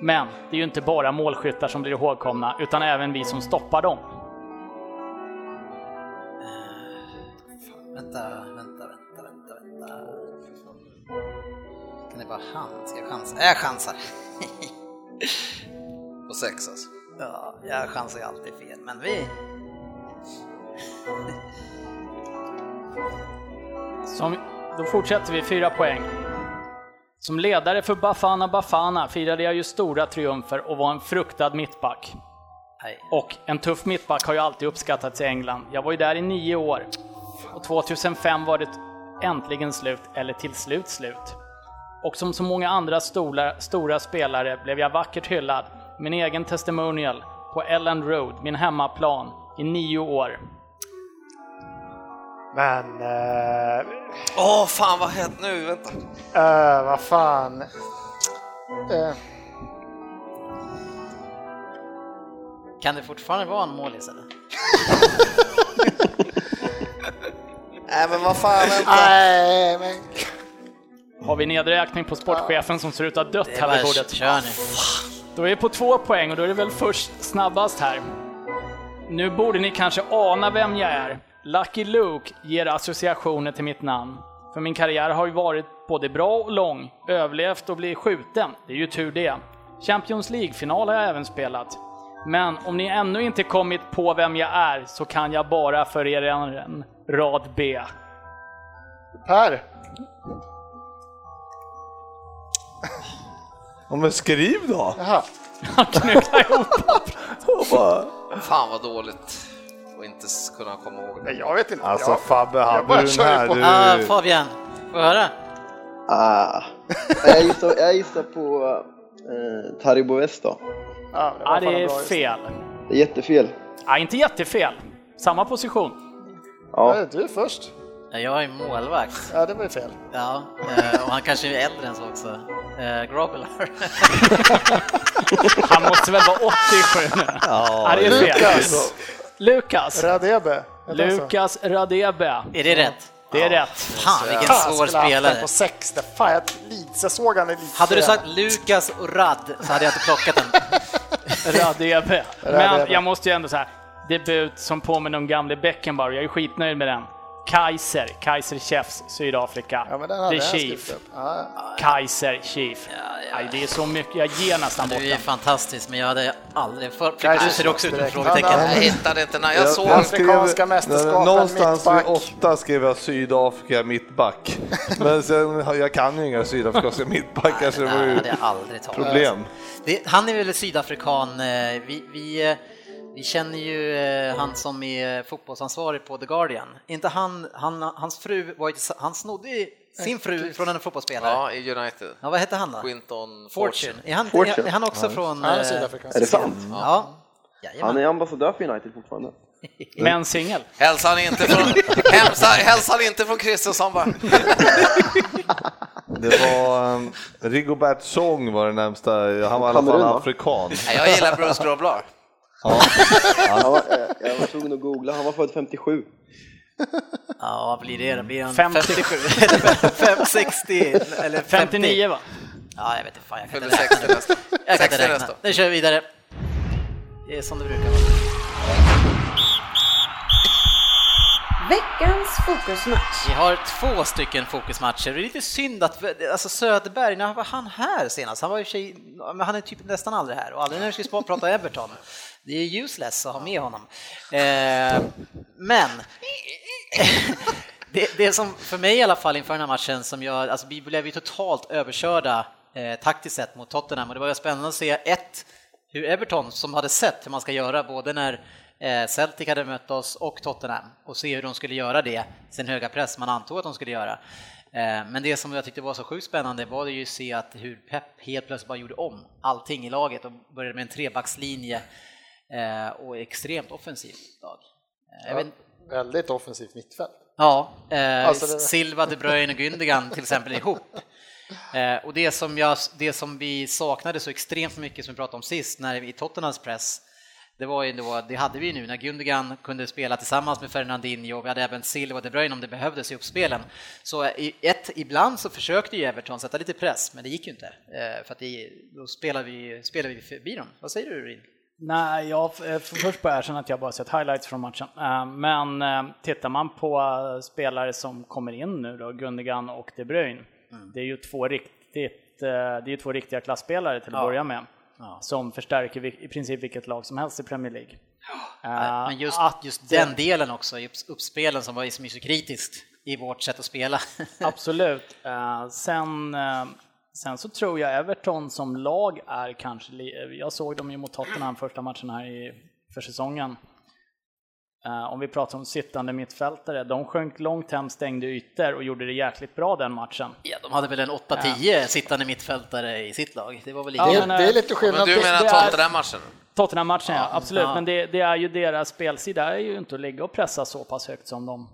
Men det är ju inte bara målskyttar som blir ihågkomna, utan även vi som stoppar dem. Vänta, vänta, vänta, vänta, vänta. Kan det vara han? Ska jag chansa? Jag chansar. På sex alltså. Ja, jag chansar ju alltid fel, men vi... Som, då fortsätter vi, fyra poäng. Som ledare för Bafana Bafana firade jag ju stora triumfer och var en fruktad mittback. Nej. Och en tuff mittback har ju alltid uppskattats i England. Jag var ju där i nio år. Och 2005 var det äntligen slut, eller till slut slut. Och som så många andra stora, stora spelare blev jag vackert hyllad, min egen testimonial, på Ellen Road, min hemmaplan, i nio år. Men, eh, Åh, fan vad hett nu, vänta. eh, vad fan. Eh, Kan det fortfarande vara en målis eller? Nej men vad fan, vänta. nej, men Har vi nedräkning på sportchefen som ser ut att ha dött Det är här vid bordet? kör ni. Då är vi på två poäng och då är det väl först snabbast här. Nu borde ni kanske ana vem jag är. Lucky Luke ger associationer till mitt namn. För min karriär har ju varit både bra och lång, överlevt och blivit skjuten. Det är ju tur det. Champions League-final har jag även spelat. Men om ni ännu inte kommit på vem jag är så kan jag bara för er en rad B. Per. Ja, men skriv då! Jaha. Knyckla ihop. Fan vad dåligt inte kunna komma ihåg. Nej, jag vet inte. Alltså jag, Fabbe, jag hade bara du den kör här? på. Du... Ah, Fabian, får jag höra? Ah. Jag, gissar, jag gissar på eh, Taribo West då. Ja, det, fan det är fel. Det är jättefel. Ja, inte jättefel. Samma position. Ja, Ja, du är först. Ja, Jag är målvakt. Ja, det var ju fel. Ja, eh, och han kanske är äldre än så också. Eh, Grobbler. Han måste väl vara 87 nu? Ja, det är fel. Lukas. Lukas. Radebe. Lukas Radebe. Är det rätt? Det är rätt. Fan vilken Fan, svår spelare. på sex. Det- Fan, jag, Leeds, jag såg han i Leeds. Hade du sagt Lukas och Rad så hade jag inte plockat den. Radebe. Men jag måste ju ändå säga, debut som påminner om gamle Beckenbauer. Jag är skitnöjd med den. Kaiser, Kaiser Chiefs, Sydafrika. Ja, men den hade The Chief. upp. Ja, Kaiser Chief. Nej, det är så mycket, jag ger nästan bort Du är fantastisk, men jag hade aldrig... För, du ser också ut som frågetecken. Ja, Jag hittade inte när jag Jag- såg. Afrikanska mästerskapen, Någonstans vid åtta skrev jag Sydafrika mittback. Men sen, jag kan ju inga sydafrikanska mittbackar så det Nej, var det ju hade jag aldrig tagit. problem. Det, han är väl sydafrikan. eh, Vi, vi, eh, vi känner ju eh, han som är fotbollsansvarig på The Guardian. Inte han, han hans fru var han snodde sin fru från en fotbollsspelare. Ja. Ja, i United. vad hette han då? Quinton Fortune. Fortune. Är han, Fortune. Är han också från... Han är eh, sydafrikansk. är det sant? Ja. Han är ambassadör för United fortfarande. Men singel. Hälsar inte från, hälsar, hälsar inte från Kristensson bara. Det var um, Rigobert Song var det närmsta, han var i alla fall afrikan. Jag gillar Bruce Grobblar. Ja. Han var, jag var tvungen att googla, han var född 57. Ja, vad blir det? Blir han 50. 57? Eller 560? Eller 50? 59 va? Ja, jag vet inte fan, jag kan inte 60 räkna. nästa. Jag kan 60 inte räkna. nästa. Nu kör vi vidare. Det är som det brukar vara. Veckans fokusmatch. Vi har två stycken fokusmatcher. Det är lite synd att alltså Söderberg, när var han här senast? Han var i sig, men han är typ nästan aldrig här och aldrig när vi ska prata Everton. Det är useless att ha med honom. Eh, men det, det som för mig i alla fall inför den här matchen som jag, alltså vi blev ju totalt överkörda eh, taktiskt sett mot Tottenham och det var ju spännande att se ett, hur Everton som hade sett hur man ska göra både när Celtic hade mött oss och Tottenham och se hur de skulle göra det, sin höga press man antog att de skulle göra. Eh, Men det som jag tyckte var så sjukt spännande var det ju att se att hur Pep helt plötsligt bara gjorde om allting i laget och började med en trebackslinje eh, och extremt offensivt lag. Eh, Jag vet, Väldigt offensivt mittfält. Ja, eh, Alltså det- Silva, De Bruyne och Gündogan till exempel ihop. Eh, och det som, jag, det som vi saknade så extremt mycket som vi pratade om sist när vi i Tottenhams press, det var ju då, det hade vi ju nu när Gündogan kunde spela tillsammans med Fernandinho, vi hade även Silva och De Bruyne om det behövdes i uppspelen. Så ett, ibland så försökte ju Everton sätta lite press, men det gick ju inte. Eh, för att det, då spelade vi, spelade vi förbi dem. Vad säger du Rin? Nej, jag får först bara erkänna att jag bara sett highlights från matchen. Eh, Men eh, tittar man på eh, spelare som kommer in nu då, Gundogan och De Bruyne, det är ju två riktigt, eh, det är två riktiga klassspelare till att Ja. börja med. Ja. Som förstärker i princip vilket lag som helst i Premier League. Eh, Men just, att- just den delen också, uppspelen som var så kritiskt i vårt sätt att spela. Absolut. Eh, sen, eh, sen så tror jag Everton som lag är kanske, jag såg dem ju mot Tottenham första matchen här i, för säsongen. Eh, om vi pratar om sittande mittfältare, de sjönk långt hem, stängde ytor och gjorde det jäkligt bra den matchen. Ja, de hade väl en 8-10 sittande mittfältare i sitt lag. Det var väl lite... Ja, Det, men, det eh, är lite Men skillnad. du på- menar det Tottenham-matchen? Tottenham-matchen, ja, absolut, ja. men det, det är ju deras spelsida är ju inte att ligga och pressa så pass högt som de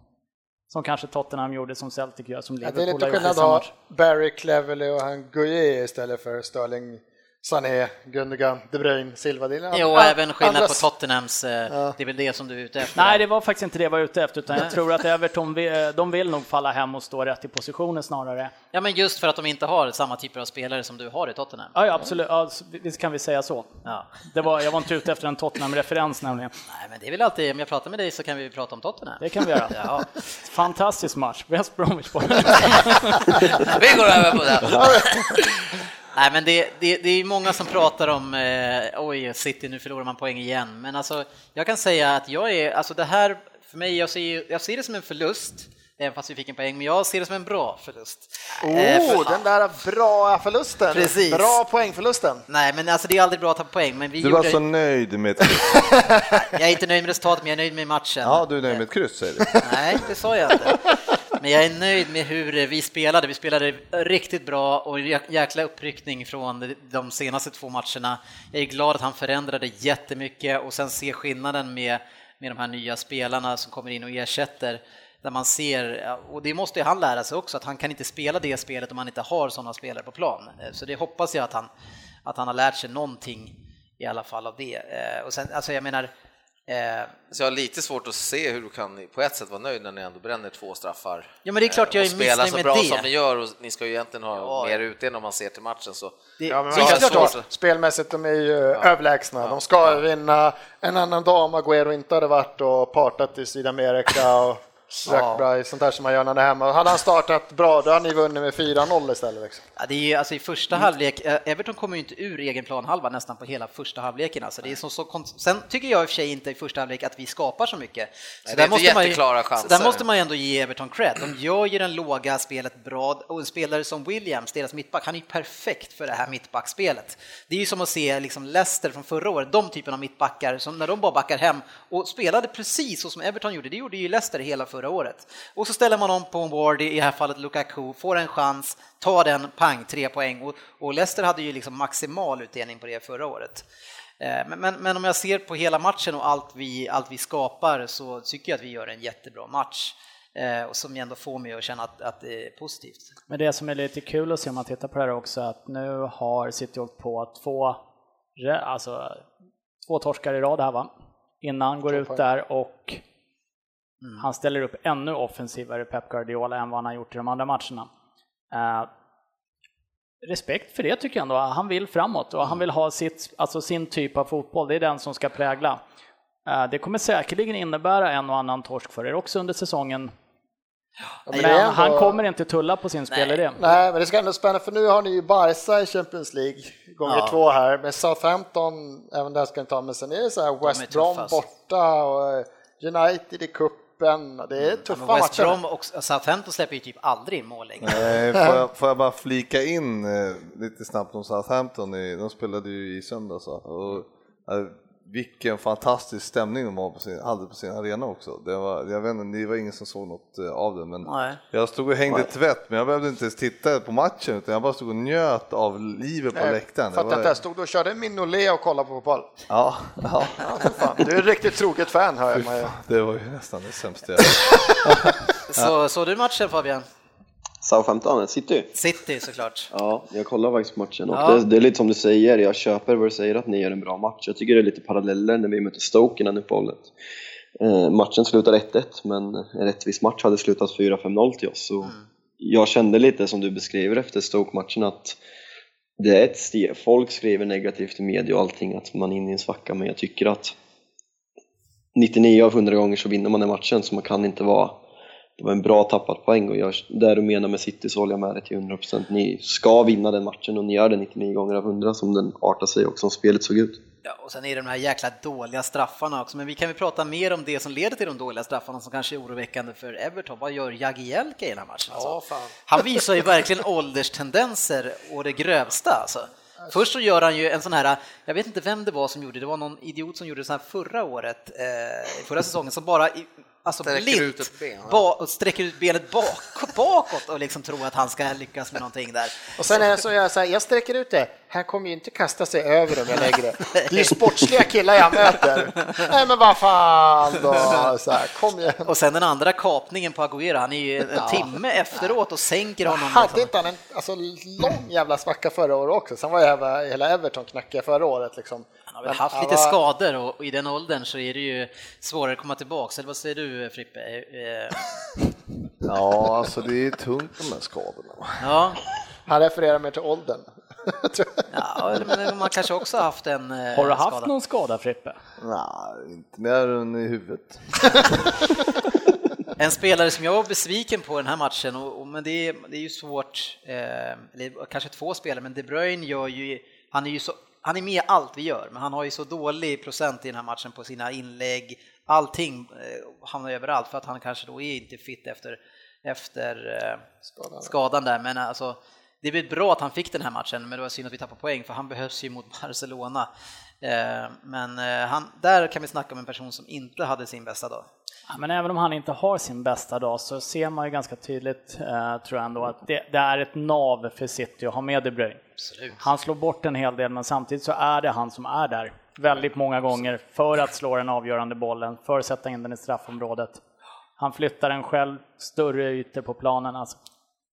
som kanske Tottenham gjorde, som Celtic gör, som Ja, det är Liverpool lite skillnad att ha. Barry Cleverley och han Gueye istället för Sterling, Sané, Gundogan, De Bruyne, Silva. Det är Jo, och även skillnad andra- på Tottenhams, eh, det är väl det som du är ute efter? Nej, det var faktiskt inte det jag var ute efter, utan jag tror att Everton vill, de vill nog falla hem och stå rätt i positionen snarare. Ja, men just för att de inte har samma typer av spelare som du har i Tottenham. Ja, ja absolut, ja, visst kan vi säga så. Ja. Det var, jag var inte ute efter en Tottenham-referens nämligen. Nej, men det är väl alltid, om jag pratar med dig så kan vi prata om Tottenham. Det kan vi göra. Ja. Fantastisk match, West Bromwich Boys. Vi går över på det. Nej, men det, det, det är många som pratar om eh, oj, City, nu förlorar man poäng igen. Men alltså, jag kan säga att jag är, alltså det här, för mig, jag ser, jag ser det som en förlust, även fast vi fick en poäng, men jag ser det som en bra förlust. Eh, Oh, för- den där bra förlusten. Precis. Bra poängförlusten. Nej, men alltså det är aldrig bra att ta poäng, men vi Du gjorde... var så nöjd med ett kryss. Jag är inte nöjd med resultatet, men jag är nöjd med matchen. Ja, du är nöjd med ett kryss säger du. Nej, det sa jag inte. Men jag är nöjd med hur vi spelade. Vi spelade riktigt bra och jäkla uppryckning från de senaste två matcherna. Jag är glad att han förändrade jättemycket och sen se skillnaden med, med de här nya spelarna som kommer in och ersätter. Där man ser, och det måste ju han lära sig också, att han kan inte spela det spelet om han inte har sådana spelare på plan. Eh, så det hoppas jag att han, att han har lärt sig någonting i alla fall av det. Eh, och sen, alltså jag menar, så jag har lite svårt att se hur du kan på ett sätt vara nöjd när ni ändå bränner två straffar. Ja, men det är klart jag och är missnöjd så med bra det. som ni gör och ni ska ju egentligen ha Ja. mer utdelning om man ser till matchen så. det, Ja, men så jag kan förstår. förstå, spelmässigt de är ju överlägsna. De ska vinna en annan dag om Agüero inte hade varit och partat i Sydamerika och drack bra, sånt där som man gör när han är hemma. Hade han startat bra, då hade ni vunnit med 4-0 istället. Liksom. Ja, det är ju, alltså i första halvlek, eh, Everton kommer ju inte ur egen planhalva nästan på hela första halvleken. Alltså det är så, så Sen tycker jag i och för sig inte i första halvlek att vi skapar så mycket. Så det är inte man ju, chanser. där måste man ju ändå ge Everton cred. De gör ju den låga spelet bra och en spelare som Williams, deras mittback, han är ju perfekt för det här mittbackspelet. Det är ju som att se liksom Leicester från förra året, de typen av mittbackar som när de bara backar hem och spelade precis så som Everton gjorde, det gjorde ju Leicester hela förra året. Och så ställer man om på en Ward, i det här fallet Lukaku, får en chans, tar den, pang, tre poäng. Och, och Leicester hade ju liksom maximal utdelning på det förra året. Eh, Men, men, men om jag ser på hela matchen och allt vi, allt vi skapar så tycker jag att vi gör en jättebra match. Eh, och som ändå får mig att känna att, att det är positivt. Men det som är lite kul att se om man tittar på det här också, att nu har City åkt på två, alltså, två torskar i rad här va? Innan går ut där och han ställer upp ännu offensivare Pep Guardiola än vad han har gjort i de andra matcherna. Eh, respekt för det tycker jag ändå. Han vill framåt och han vill ha sitt, alltså sin typ av fotboll. Det är den som ska prägla. Eh, det kommer säkerligen innebära en och annan torsk för er också under säsongen. men Men ändå- han kommer inte tulla på sin spelidé. Nej, men det ska ändå spännande för nu har ni ju Barca i Champions League gånger Ja. två här. Med Southampton, även där ska ni ta, men sen är det så här West Brom tuffast. borta och eh, United i cupen. Och Det är tuffa Men West matcher. Brom och Southampton släpper ju typ aldrig in mål längre. Nej, får, jag, får jag bara flika in eh, lite snabbt om Southampton? De spelade ju i söndags och eh, vilken fantastisk stämning de på sin, hade på sin arena också. Det var, jag vet inte, det var ingen som såg något eh, av det, men Nej. jag stod och hängde tvätt, men jag behövde inte ens titta på matchen, utan jag bara stod och njöt av livet på Nej, läktaren. Det Fattar inte, jag stod och körde Mignolet och kollade på fotboll. Ja, ja, Ja. Du är ett riktigt troget fan hör jag. det var ju nästan det sämsta jag Så såg du matchen Fabian? Southampton, City. City såklart. Ja, jag kollar faktiskt matchen och Ja. det, det är lite som du säger, jag köper vad du säger att ni gör en bra match. Jag tycker det är lite paralleller när vi mötte Stoke innan uppehållet. Eh, matchen slutar 1-1, men en rättvis match hade slutat 4-5-0 till oss. Så Jag kände lite som du beskriver efter Stoke-matchen att det är ett steg. Folk skriver negativt i media och allting att man är inne i en svacka, men jag tycker att 99 av 100 gånger så vinner man den matchen, så man kan inte vara det var en bra tappad poäng och jag, där du menar med City så håller jag med dig till 100%. Ni ska vinna den matchen och ni gör det 99 gånger av 100 som den artar sig och som spelet såg ut. Ja, och sen är det de här jäkla dåliga straffarna också, men vi kan väl prata mer om det som leder till de dåliga straffarna som kanske är oroväckande för Everton. Vad gör Jagielka i den här matchen? Alltså? Ja, fan. Han visar ju verkligen ålderstendenser och det grövsta alltså. Först så gör han ju en sån här, jag vet inte vem det var som gjorde det, var någon idiot som gjorde det så här förra året, eh, förra säsongen, som bara alltså Sträcker blint ut ben, ja. och sträcker ut benet bak, bakåt och liksom tror att han ska lyckas med någonting där. Och sen är det så jag, så här, jag sträcker ut det, han kommer ju inte kasta sig över om jag lägger det. Det är ju sportsliga killar jag möter. Nej men vad fan då, så här, kom igen. Och sen den andra kapningen på Agüero, han är ju en timme efteråt och sänker honom. Hade liksom. inte han en alltså, lång jävla svacka förra året också? Sen var ju hela, hela Everton knackiga förra året liksom. Har väl haft lite skador och och i den åldern så är det ju svårare att komma tillbaka. Eller vad säger du Frippe? Eh, Ja, alltså det är tungt de här skadorna. Ja, Han refererar mer till åldern. ja men man kanske också har haft en eh, Har du haft skada. någon skada Frippe? Nej, inte mer än i huvudet. En spelare som jag var besviken på den här matchen, och, och, men det är, det är ju svårt, eh, eller kanske två spelare, men De Bruyne gör ju, han är ju så, han är med i allt vi gör, men han har ju så dålig procent i den här matchen på sina inlägg, allting eh, hamnar överallt för att han kanske då är inte fit efter, efter eh, Skadan. skadan där, men alltså det är väl bra att han fick den här matchen, men det var synd att vi tappade poäng för han behövs ju mot Barcelona. Eh, Men eh, han, där kan vi snacka om en person som inte hade sin bästa dag. Men även om han inte har sin bästa dag så ser man ju ganska tydligt, eh, tror jag ändå, att det, det är ett nav för City att ha med De Bruyne. Absolut. Han slår bort en hel del, men samtidigt så är det han som är där väldigt många gånger för att slå den avgörande bollen, för att sätta in den i straffområdet. Han flyttar den själv större ytor på planen. Alltså,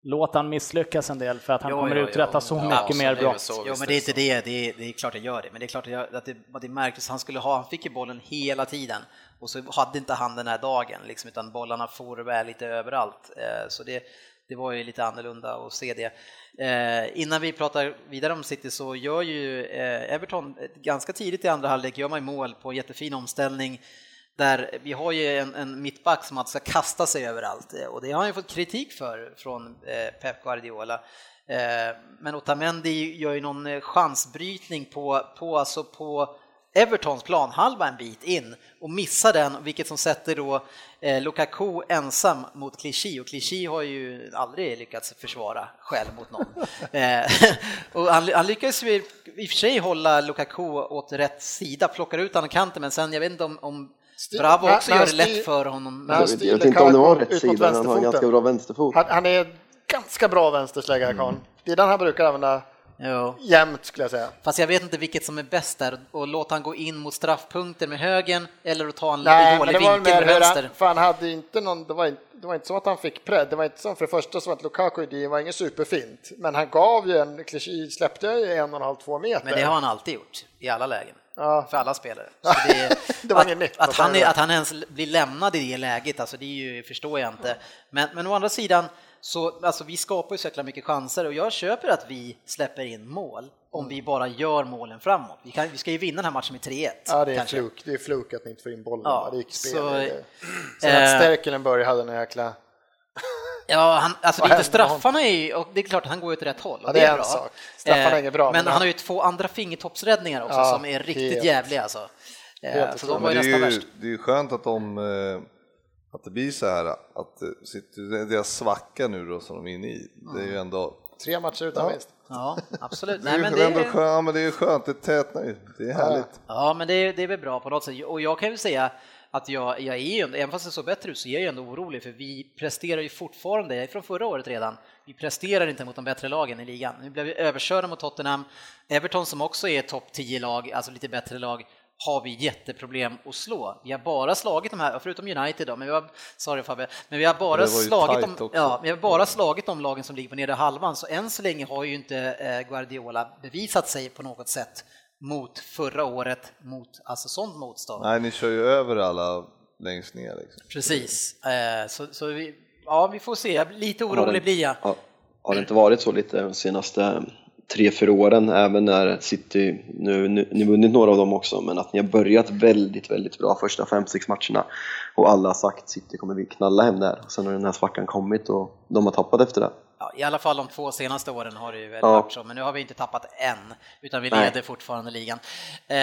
låt han misslyckas en del för att han Jo, kommer jo, jo. uträtta så Ja, mycket så mer brott. så, Jo, men det är inte det. Det är, det är klart jag gör det. Men det är klart att, jag, att det, att det märktes. Han skulle ha, han fick ju bollen hela tiden och så hade inte han den här dagen, liksom, utan bollarna for väl lite överallt. Eh, Så det, det var ju lite annorlunda att se det. Eh, Innan vi pratar vidare om City så gör ju eh, Everton ganska tidigt i andra halvlek gör man mål på en jättefin omställning där vi har ju en, en mittback som alltså ska kasta sig överallt eh, och det har han ju fått kritik för från eh, Pep Guardiola. Eh, Men Otamendi gör ju någon chansbrytning på, på, alltså på Evertons planhalva en bit in och missar den, vilket som sätter då Lukaku ensam mot Clichy och Clichy har ju aldrig lyckats försvara själv mot någon. och han, han lyckas ju i och för sig hålla Lukaku åt rätt sida, plockar ut honom kanten, men sen jag vet inte om, om Styr- Bravo också gör det lätt för honom. han Jag vet, jag vet inte om det var rätt sida, men han har en ganska bra vänsterfot. Han, han är ganska bra vänstersläggare, karln. Det är den han brukar använda Jo. jämt, skulle jag säga. Fast jag vet inte vilket som är bäst där, och låta han gå in mot straffpunkten med högen eller att ta en Nej, men dålig det var vinkel med vänster. han, för han hade inte någon, det var inte, det var inte så att han fick predd, det var inte som för det första så att Lukaku, det var inget superfint, men han gav ju en, släppte ju en och en halv, två meter. Men det har han alltid gjort, i alla lägen. Ja. För alla spelare. Det, Det var att, nytt att, han är, att han ens blir lämnad i det läget, alltså det är ju, förstår jag inte. Men, men å andra sidan, så, alltså vi skapar ju så jäkla mycket chanser och jag köper att vi släpper in mål om vi bara gör målen framåt. Vi, kan, vi ska ju vinna den här matchen med 3-1. Ja, det är fluk, det är fluk att ni inte får in bollen. Ja, det gick spel. så, det. Sen eh, att Sterkelenburg hade en jäkla... Ja, han, alltså det är inte straffarna är ju, och det är klart att han går åt rätt håll. Och Ja, det är en bra. sak. Straffarna är inget bra, Men, men han har ju två andra fingertoppsräddningar också Ja, som är riktigt helt. jävliga alltså. Eh, Helt Så de var ju det, är nästan värst. det är ju skönt att de eh, att det blir så här att eh, deras svacka nu då som de är inne i, det är ju ändå Tre matcher utan Ja. vinst. Ja, absolut. det är, Nej, ju men det är, skönt, ja, men det är ju skönt, det tätnar ju, det är härligt. ja, men det är, det är väl bra på något sätt. Och jag kan ju säga att jag, jag är ju, även fast det såg bättre ut, så är jag ju ändå orolig för vi presterar ju fortfarande, jag är från förra året redan, vi presterar inte mot de bättre lagen i ligan. Nu blev vi överkörda mot Tottenham, Everton som också är topp 10-lag, alltså lite bättre lag, har vi jätteproblem att slå. Vi har bara slagit de här, förutom United då, men vi har, sorry Fabbe, men vi har bara slagit de, ja, vi har bara slagit de lagen som ligger på nedre halvan, så än så länge har ju inte eh, Guardiola bevisat sig på något sätt mot förra året, mot alltså sånt motstånd. Nej, ni kör ju över alla längst ner. Liksom. Precis, eh, så, så vi, ja, vi får se, lite orolig blir jag. Har, har det inte varit så lite de senaste tre, fyra åren, även när City, nu, nu, ni vunnit några av dem också, men att ni har börjat väldigt, väldigt bra första fem, sex matcherna och alla har sagt City kommer vi knalla hem där. Sen har den här svackan kommit och de har tappat efter det. Ja, I alla fall de två senaste åren har det ju väl ja. varit så, men nu har vi inte tappat än, utan vi leder Nej. fortfarande ligan. Eh,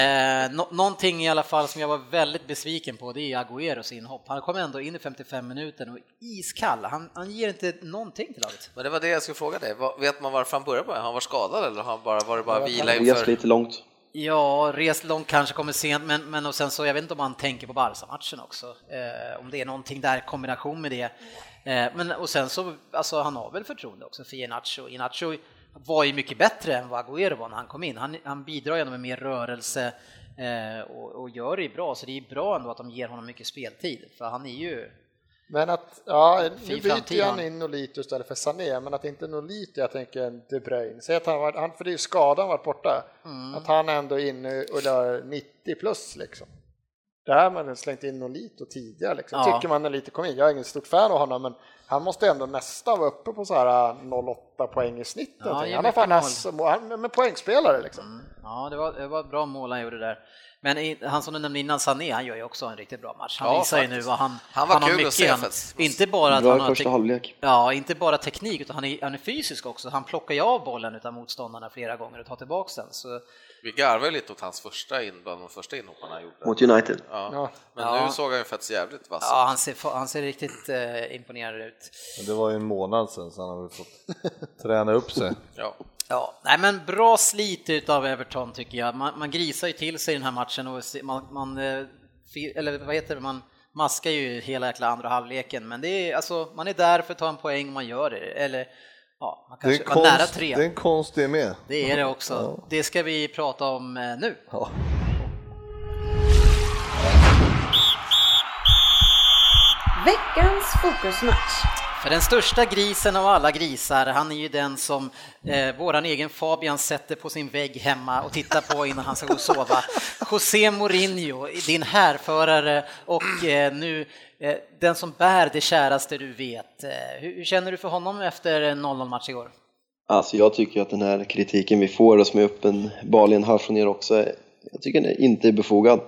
no någonting i alla fall som jag var väldigt besviken på, det är Agüeros inhopp. Han kom ändå in i 55 minuter och iskall, han, han ger inte någonting till laget. Men det var det jag skulle fråga dig, vet man varför han började med? Han var skadad eller har han bara, var det bara vila inför? Han lite långt. Ja, rest långt kanske kommer sent, men, men och sen så, jag vet inte om han tänker på Barca-matchen också, eh, om det är någonting där i kombination med det. Eh, men och sen så, alltså han har väl förtroende också för Iheanacho. Iheanacho var ju mycket bättre än vad Agüero var när han kom in. Han, han bidrar med mer rörelse eh, och, och, gör det bra, så det är bra ändå att de ger honom mycket speltid, för han är ju men att, ja, nu byter han in Nolito istället för Sané, men att inte Nolito, jag tänker De Bruyne, säg att han var, han, för det är ju skadan varit borta, mm. att han ändå är inne och gör 90 plus liksom. Där har man slängt in Nolito tidigare liksom. Ja. Tycker man Nolito kom in, jag är ingen stort fan av honom, men han måste ändå nästan vara uppe på så här 08 poäng i snitt. Ja, han har fan med poängspelare liksom. Mm. Ja, det var, det var ett bra mål han gjorde där. Men han som du nämnde innan, Sané, han gör ju också en riktigt bra match. Han ja, visar ju nu vad han, han, var han kul har mycket. Att se han, inte bara att han har första halvlek. Ja, inte bara teknik, utan han är, han är fysisk också. Han plockar ju av bollen utav motståndarna flera gånger och tar tillbaks den. Så... Vi garvar lite åt hans första in, bland de första inhopparna han gjorde. Mot United? Ja. ja. Men ja. nu såg han ju faktiskt jävligt vass Ja, han ser, han ser riktigt eh, imponerad ut. Men det var ju en månad sedan, så han har väl fått träna upp sig. ja. Ja, nej men bra slit av Everton tycker jag. Man, man grisar ju till sig i den här matchen och man, man eh, eller vad heter det, man maskar ju hela jäkla andra halvleken, men det är alltså, man är där för att ta en poäng, man gör det, eller ja, man kanske var nära tre. Det är en konst det med. Det är det också. Ja. Det ska vi prata om eh, nu. Ja. Veckans fokusmatch. För den största grisen av alla grisar, han är ju den som eh, våran egen Fabian sätter på sin vägg hemma och tittar på innan han ska gå och sova. José Mourinho, din härförare och eh, nu eh, den som bär det käraste du vet. Eh, hur, hur, känner du för honom efter 0-0 match igår? Alltså jag tycker att den här kritiken vi får och som är uppenbarligen hör från er också, jag tycker den inte är befogad.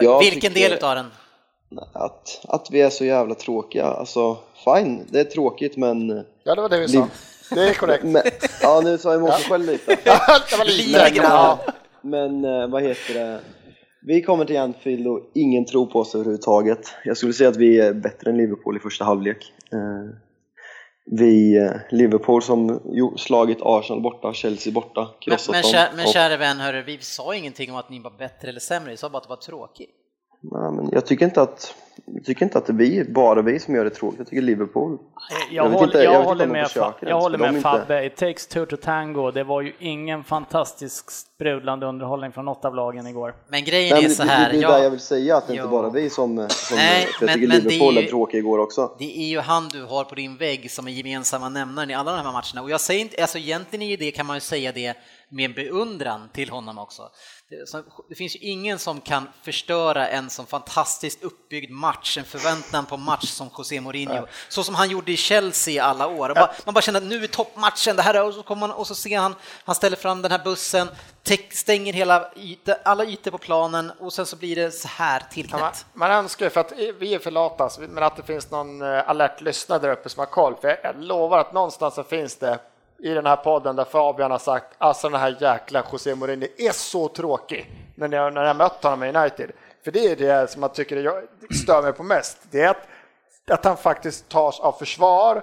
Jag Vilken tycker... del av den? Att, att vi är så jävla tråkiga. Alltså, fine, det är tråkigt men... Ja, det var det vi sa. Det är korrekt. Men, ja, nu sa jag emot mig själv lite. det var lite grann. Men eh, vad heter det? Vi kommer till Anfield och ingen tror på oss överhuvudtaget. Jag skulle säga att vi är bättre än Liverpool i första halvlek. Eh, vi, eh, Liverpool som slagit Arsenal borta, Chelsea borta, krossat men, men, dem. Men kära vän, hörru, vi sa ingenting om att ni var bättre eller sämre, vi sa bara att det var tråkigt. Nej, men jag tycker inte att jag tycker inte att det är vi, bara vi som gör det tråkigt. Jag tycker Liverpool... Jag, jag, håller, inte, jag, jag håller med, jag håller med Fabbe. It takes two to tango. Det var ju ingen fantastisk sprudlande underhållning från något av lagen igår. Men grejen Nej, är så här... Det, det är det jag vill säga, att det inte bara vi som... som Nej, jag men, tycker men Liverpool är, är tråkiga igår också. Det är ju han du har på din vägg som är gemensamma nämnaren i alla de här matcherna. Och jag säger inte, alltså egentligen är det, kan man ju säga det med beundran till honom också. Det finns ju ingen som kan förstöra en sån fantastiskt uppbyggd match, en förväntan på match som José Mourinho, så som han gjorde i Chelsea i alla år. Man bara känner att nu är toppmatchen, det här är, och så kommer man och så ser han, han ställer fram den här bussen, stänger hela ytor, alla ytor på planen och sen så blir det så här tillknäppt. Man, man önskar ju för att vi är för lata, men att det finns någon eh, alert lyssnare där uppe som har koll, för jag lovar att någonstans så finns det i den här podden där Fabian har sagt alltså den här jäkla José Mourinho är så tråkig när jag, när jag mött honom i United. För det är det som jag tycker jag stör mig på mest. Det är att, att han faktiskt tas av försvar,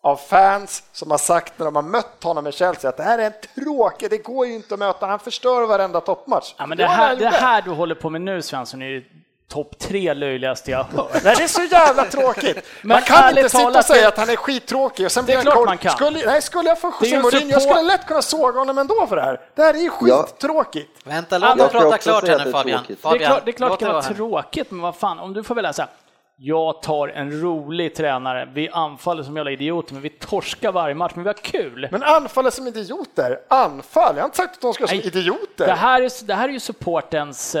av fans som har sagt när de har mött honom i Chelsea att det här är en tråkig, det går ju inte att möta, han förstör varenda toppmatch. Ja, men det, här, det här du håller på med nu Svensson är ju topp tre löjligaste jag hört. Nej, det är så jävla tråkigt. Men man kan inte sitta och säga att han är skittråkig och sen Det är blir han klart coach. man kan. Skulle, nej, skulle jag få Det är ju José Mourinho, jag skulle lätt kunna såga honom ändå för det här. Det här är ju Ja. skittråkigt. Vänta, Ja, låt dem Jag ska prata klart här nu det är Fabian. tråkigt. Det är Fabian, klart, det, är klart låt det kan vara tråkigt, men vad fan, om du får välja så här. Jag tar en rolig tränare, vi anfaller som jävla idioter, men vi torskar varje match, men vi har kul. Men anfall är som idioter. Anfall, jag har inte sagt att de ska vara som idioter. Det här, är, det här är ju supportens, eh,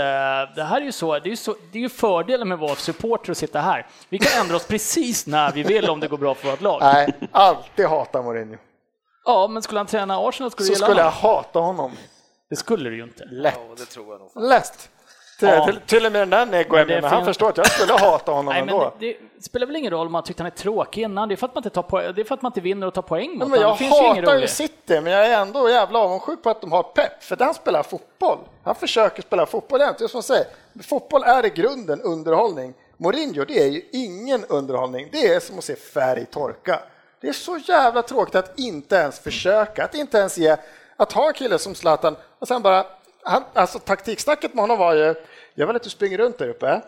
det här är ju så, det är ju, så, det är ju fördelen med att vara supporter och sitta här. Vi kan ändra oss precis när vi vill om det går bra för vårt lag. Nej, alltid hata Mourinho. Ja, men skulle han träna Arsenal skulle Så du gilla skulle jag honom. hata honom. Det skulle du ju inte. Lätt. Ja, det tror jag nog. Lätt. Till, Ja. till, till och med den där Nego är Men det är med, men han förstår att jag skulle hata honom Nej, ändå. det, det spelar väl ingen roll om man tyckte han är tråkig innan. Det är för att man inte, tar poäng, det är för att man inte vinner och tar poäng mot men honom. jag Det finns hatar ju. City, men jag är ändå jävla avundsjuk på att de har Pep, för den spelar fotboll. Han försöker spela fotboll det är som jag säger. Fotboll är i grunden underhållning. Mourinho, det är ju ingen underhållning. Det är som att se färg torka. Det är så jävla tråkigt att inte ens försöka, att inte ens ge, att ha en kille som Zlatan och sen bara, han, alltså taktiksnacket med honom var ju, jag vill att du springer runt där uppe.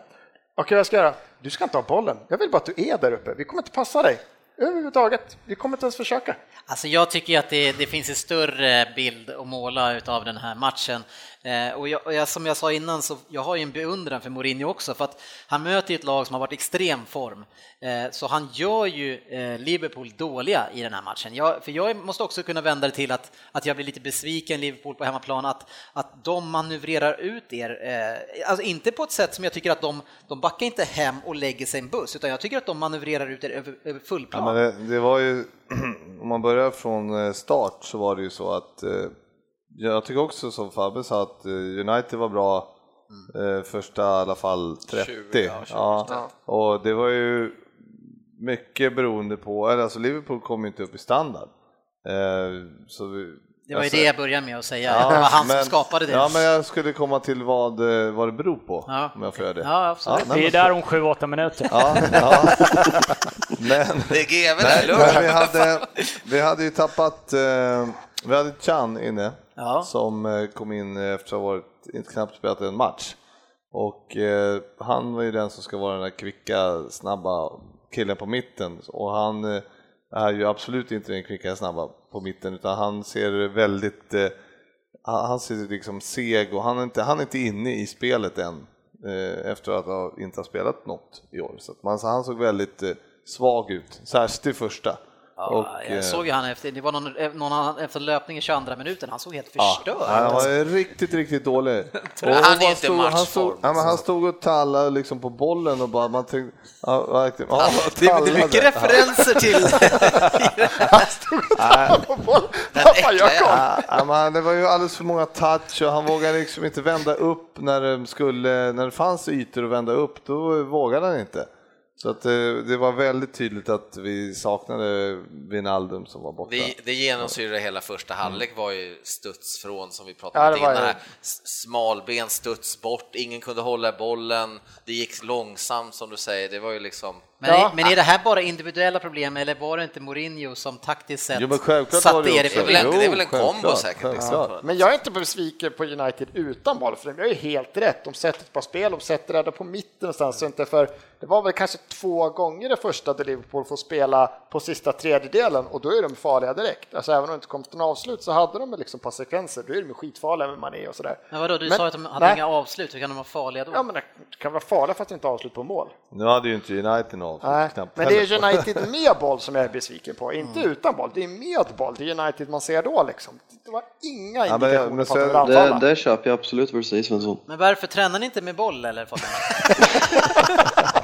Okej, vad ska jag göra? Du ska inte ha bollen. Jag vill bara att du är där uppe. Vi kommer inte passa dig överhuvudtaget. Vi kommer inte ens försöka. Alltså jag tycker ju att det, det finns en större bild att måla utav den här matchen. Eh, och, jag, och jag, som jag sa innan så jag har ju en beundran för Mourinho också för att han möter ju ett lag som har varit i extrem form. Eh, så han gör ju eh, Liverpool dåliga i den här matchen. Jag, för jag måste också kunna vända det till att, att jag blir lite besviken Liverpool på hemmaplan, att, att de manövrerar ut er. Eh, alltså inte på ett sätt som jag tycker att de, de backar inte hem och lägger sig i en buss, utan jag tycker att de manövrerar ut er över, över full Ja, plan men det, det var ju, om man börjar från eh, start så var det ju så att eh, jag tycker också som Fabbe sa att eh, United var bra eh, första i alla fall 30. 20, ja, 20. ja. Och det var ju mycket beroende på, eller alltså Liverpool kom ju inte upp i standard. Eh, så vi, Det var ju alltså- det jag började med att säga, Ja, det var han men- som skapade det. Ja, men jag skulle komma till vad, eh, vad det beror på, Ja. om jag får göra det. Ja, absolut. nej, Det är där om 7-8 minuter. Ja, ja. Men, Det är GW där, men vi, hade, vi hade ju tappat, eh, vi hade Chan inne Ja. som eh, kom in efter att ha varit, inte knappt spelat en match. Och eh, han var ju den som ska vara den där kvicka, snabba killen på mitten och han är ju absolut inte den kvicka, snabba på mitten utan han ser väldigt, eh, han ser liksom seg och han är inte, han är inte inne i spelet än eh, efter att ha, inte ha spelat något i år. Så att man, så han såg väldigt eh, svag ut, särskilt i första. Ja, Och, jag eh, såg ju han efter, det var någon, någon annan, efter löpning i 22 minuten, han såg helt förstörd han var riktigt, riktigt dålig. Och Han är inte stod, han, stod, ja, han stod och tallade liksom på bollen och bara, man tänkte, ja, verkligen, ja, Det är, mycket tallade. referenser till... Vad gör äckliga. han? Ja, men det var ju alldeles för många touch och han vågade liksom inte vända upp när det, skulle, när det fanns ytor att vända upp, då vågade han inte. Så att det, det var väldigt tydligt att vi saknade Wijnaldum som var borta. Det, det genomsyrade hela första halvlek var ju studs från, som vi Ja, pratade om innan, här. Smalben studs bort, ingen kunde hålla bollen, det gick långsamt som du säger, det var ju liksom Men, Ja. men är det här bara individuella problem eller var det inte Mourinho som taktiskt sett Jo, men självklart var satte det er i är problem? det är väl en kombo säkert, liksom. självklart. Men jag är inte besviken på United utan boll, för de gör ju helt rätt. De sätter ett par spel, de sätter det där på mitten någonstans. Så inte för, det var väl kanske två gånger det första där Liverpool får spela på sista tredjedelen och då är de farliga direkt. Alltså även om det inte kom till en avslut så hade de liksom par sekvenser, då är de skitfarliga med Mané och sådär. Men vadå, du Men- sa att de hade nej. inga avslut, hur kan de vara farliga då? Ja men det kan vara farliga fast inte avslut på mål. Nu hade ju inte United något Nej, knappt men det är. United med boll som jag är besviken på, inte utan boll. Det är med boll, det är United man ser då liksom. Det var inga Ja, men- indikationer men på att. Det, det köper jag absolut vad du säger Svensson. Men varför tränar ni inte med boll eller?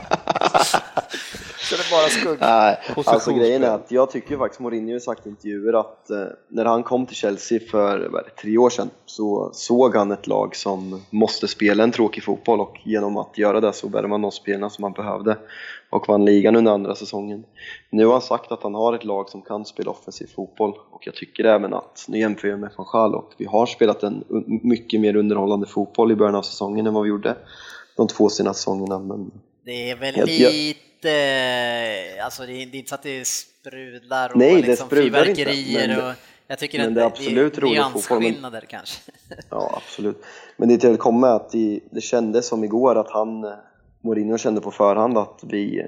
Så det är bara skugg. Nej, alltså grejen är att jag tycker faktiskt Mourinho har sagt i intervjuer att eh, när han kom till Chelsea för vad tre år sedan så såg han ett lag som måste spela en tråkig fotboll och genom att göra det så värvade man de spelarna som han behövde och vann ligan under andra säsongen. Nu har han sagt att han har ett lag som kan spela offensiv fotboll och jag tycker även att, nu jämför jag med van och vi har spelat en mycket mer underhållande fotboll i början av säsongen än vad vi gjorde de två senaste säsongerna men Det är väl Jag- jag- lite, alltså det är, det är inte så att det sprudlar och Nej, det liksom sprudlar inte, fyrverkerier men- och jag tycker men att det är absolut det är fotboll, men- nyansskillnader kanske. Ja, absolut. Men det till att komma är att det, det kändes som igår att han, Mourinho kände på förhand att vi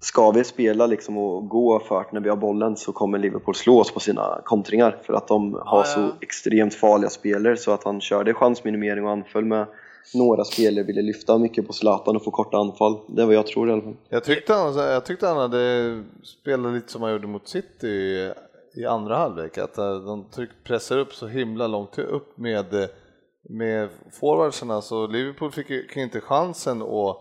Ska vi spela liksom och gå för när vi har bollen så kommer Liverpool slå oss på sina kontringar för att de har Ja, ja. så extremt farliga spelare så att han körde chansminimering och anföll med några spelare ville lyfta mycket på Zlatan och få korta anfall. Det är vad jag tror i alla fall. Jag tyckte, han, jag tyckte han hade spelat lite som han gjorde mot City i, andra halvlek, att eh, de pressar upp så himla långt upp med, eh, med forwardsarna så Liverpool fick ju inte chansen att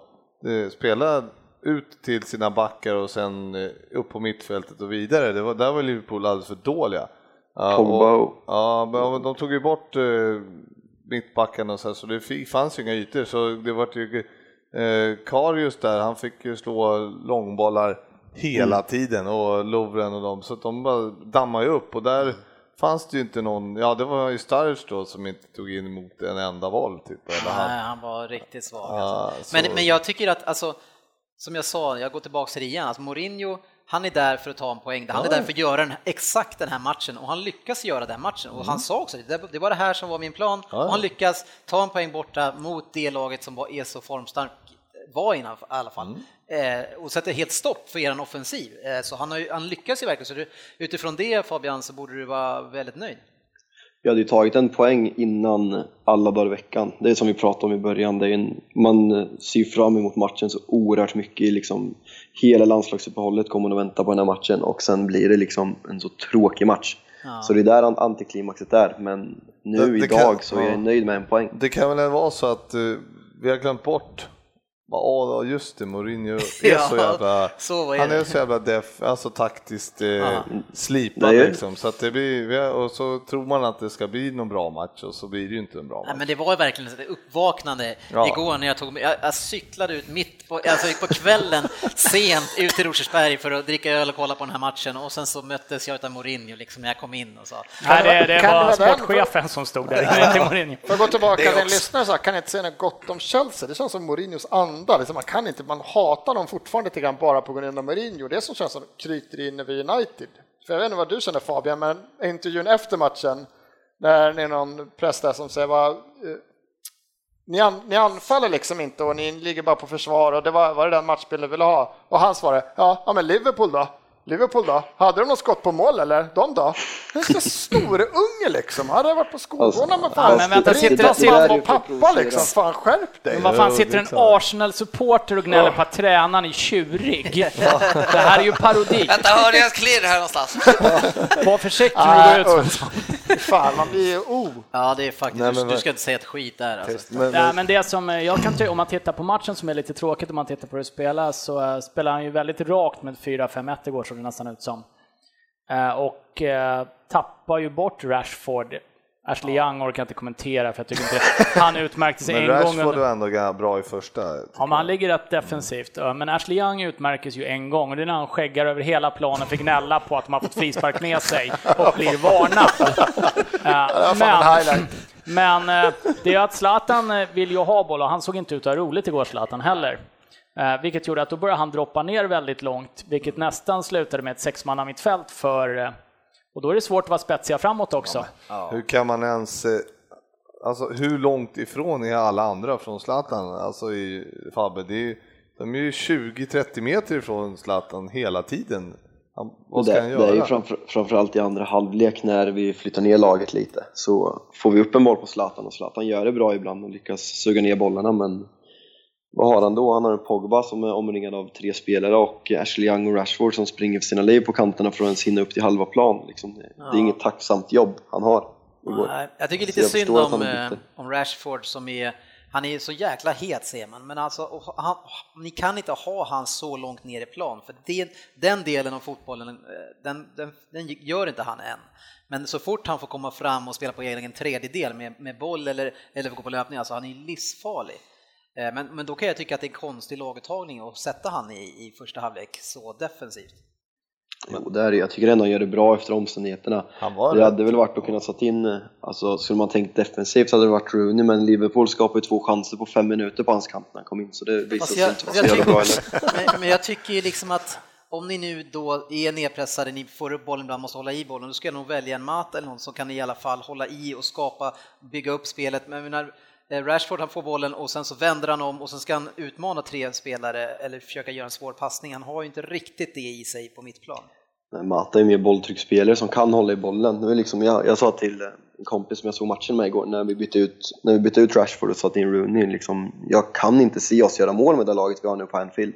eh, spela ut till sina backar och sen upp på mittfältet och vidare. Det var, där var Liverpool alldeles för dåliga. Pogba och- ja, de tog ju bort mittbackarna och så, här, så det fanns ju inga ytor så det var ju eh, Karius där, han fick ju slå långbollar hela tiden och Lovren och dem så att de bara dammade ju upp och där fanns det ju inte någon, ja det var ju Sturridge då som inte tog in emot en enda boll typ. Eller han, Nej, han var riktigt svag. Ja, alltså. så- men, men jag tycker att, alltså, som jag sa, jag går tillbaka till det igen, alltså Mourinho, han är där för att ta en poäng, han är där för att göra den, exakt den här matchen. Och han lyckas göra den matchen. Och han sa också det, det var det här som var min plan. Och han lyckas ta en poäng borta mot det laget som var, är så formstark var i alla fall. Eh, och sätter helt stopp för er offensiv. Eh, så han, har han lyckas ju verkligen, så du, utifrån det Fabian så borde du vara väldigt nöjd. Vi hade ju tagit en poäng innan alla dagar i veckan. Det är som vi pratade om i början, det är en, man ser fram emot matchen så oerhört mycket. Liksom, hela landslagsuppehållet kommer att vänta på den här matchen och sen blir det liksom en så tråkig match. Ja. Så det är där an- antiklimaxet är, men nu Det- det idag kan- så är jag ja. nöjd med en poäng. Det kan väl vara så att eh, vi har glömt bort Ja, just det, Mourinho är så jävla... så är han är så jävla def, alltså taktiskt eh, slipad liksom. Så att det blir, och så tror man att det ska bli någon bra match och så blir det ju inte en bra match. Nej, men det var ju verkligen ett uppvaknande Ja. igår när jag tog jag, jag cyklade ut mitt på, alltså på kvällen sent ut till Rosersberg för att dricka öl och kolla på den här matchen och sen så möttes jag av Mourinho liksom när jag kom in och sa Nej, det, det var sportchefen som stod där, inte Mourinho. Får jag gå tillbaka till en lyssnare och säga, kan inte säga något gott om Chelsea? Det känns som Mourinhos anda, liksom, man kan inte, man hatar dem fortfarande lite grann bara på grund av Mourinho. Det som känns som kryter in vid United. För jag vet inte vad du känner Fabian, men intervjun efter matchen, när det är någon press där som säger vad, eh, ni, an, ni anfaller liksom inte och ni ligger bara på försvar och det var, var det den matchbilden vi ville ha. Och han svarade, ja, ja men Liverpool då? Liverpool då? Hade de något skott på mål eller? De då? Snorunge liksom. Hade jag varit på skolgården med fan. Ja, men vänta, sitter- sitter- mamma och pappa liksom. Fan skärp dig. Men vad fan, sitter en. Arsenal-supporter och gnäller på att tränaren är tjurig? Det här är ju parodi. Vänta, hörde jag ett klirr här någonstans? Var försiktig när du går ut. Fan, man blir ju oh. ja det är faktiskt, Nej, du, men du ska inte säga ett skit där alltså. Men, Nej, men det som eh, jag kan tycka, om man tittar på matchen som är lite tråkigt om man tittar på hur det spelas, så eh, spelar han ju väldigt rakt med 4-5-1 igår såg det nästan ut som. Eh, Och eh, tappar ju bort Rashford. Ashley Young orkar inte kommentera för jag tycker inte han utmärkte sig men en gång Rashford under... var ändå bra i första. Ja, men han ligger rätt defensivt. Ja, Men Ashley Young utmärkes ju en gång och det är när han skäggar över hela planen för gnälla på att de har fått frispark med sig och blir varnad. Men, men det är att Zlatan vill ju ha boll och han såg inte ut att ha roligt igår, Zlatan heller. Eh, Vilket gjorde att då började han droppa ner väldigt långt, vilket nästan slutade med ett sexmannamittfält för... eh, Och då är det svårt att vara spetsiga framåt också. Hur kan man ens, eh, alltså hur långt ifrån är alla andra från Zlatan? Alltså i Fabbe, det är, ju- de är ju 20-30 meter ifrån Zlatan hela tiden. Han, vad ska det, han det är ju göra? framför, framförallt i andra halvlek när vi flyttar ner laget lite så får vi upp en boll på Zlatan och Zlatan gör det bra ibland och lyckas suga ner bollarna men vad har han då? Han har en Pogba som är omringad av tre spelare och Ashley Young och Rashford som springer för sina liv på kanterna för att ens hinna upp till halva plan. Liksom. Det, det är inget tacksamt jobb han har. Nej, Jag tycker lite jag synd om, eh, om Rashford som är, han är så jäkla het ser man, men alltså han, ni kan inte ha han så långt ner i plan, för det, den delen av fotbollen, eh, den, den, den gör inte han än. Men så fort han får komma fram och spela på egen tredjedel med, med boll eller, eller gå på löpning, alltså han är livsfarlig. Eh, Men, men då kan jag tycka att det är en konstig laguttagning att sätta han i, i första halvlek så defensivt. Jo, det är, jag tycker ändå han gör det bra efter omständigheterna. Han var Det hade väl varit att kunna satt in, alltså skulle man tänkt defensivt så hade det varit Rooney men Liverpool skapade två chanser på fem minuter på hans kant när han kom in så det visade Fast sig inte vara så jävla bra heller. men, men jag tycker ju liksom att om ni nu då är nedpressade, ni får upp bollen ibland, måste hålla i bollen, då ska jag nog välja en Mata eller någon som kan i alla fall hålla i och skapa, bygga upp spelet. Men Eh, Rashford han får bollen och sen så vänder han om och sen ska han utmana tre spelare eller försöka göra en svår passning. Han har ju inte riktigt det i sig på mittplan. Nej, Mata är mer bolltrycksspelare som kan hålla i bollen. Det var liksom, jag, jag sa till eh, en kompis som jag såg matchen med igår när vi bytte ut, när vi bytte ut Rashford och satte in Rooney, liksom, jag kan inte se oss göra mål med det laget vi har nu på Anfield.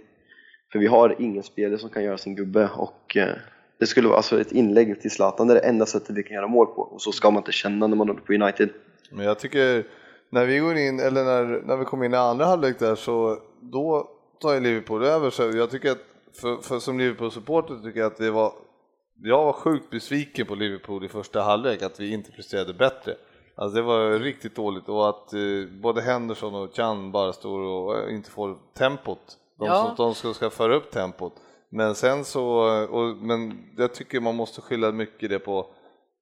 För vi har ingen spelare som kan göra sin gubbe och eh, det skulle vara alltså ett inlägg till Zlatan, det är det enda sättet vi kan göra mål på och så ska man inte känna när man håller på United. Men jag tycker när vi går in, eller när, när vi kommer in i andra halvlek där så då tar ju Liverpool över. Så jag tycker att för, för som Liverpool-supporter tycker jag att det var jag var sjukt besviken på Liverpool i första halvlek att vi inte presterade bättre. Alltså det var riktigt dåligt och att eh, både Henderson och Chan bara står och eh, inte får tempot. De, Ja. som, de ska, ska föra upp tempot. Men sen så, och, men jag tycker man måste skylla mycket det på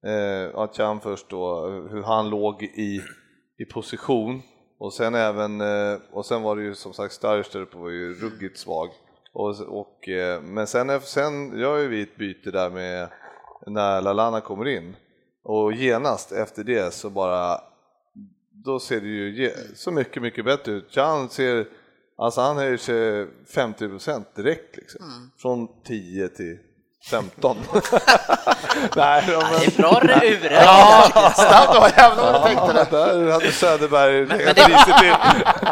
eh, att Chan först då, hur han låg i, i position och sen även, eh, och sen var det ju som sagt uppe var ju ruggigt svag. Och, och, eh, men sen, sen gör ju vi ett byte där med när Lalana kommer in och genast efter det så bara då ser det ju så mycket, mycket bättre ut. Chan ser, alltså han höjer sig 50% direkt liksom. Från 10 till 15. Nej, de, Det är bra ur. Snabbt då, jävlar vad du tänkte det. där hade Söderberg men legat det- risigt till.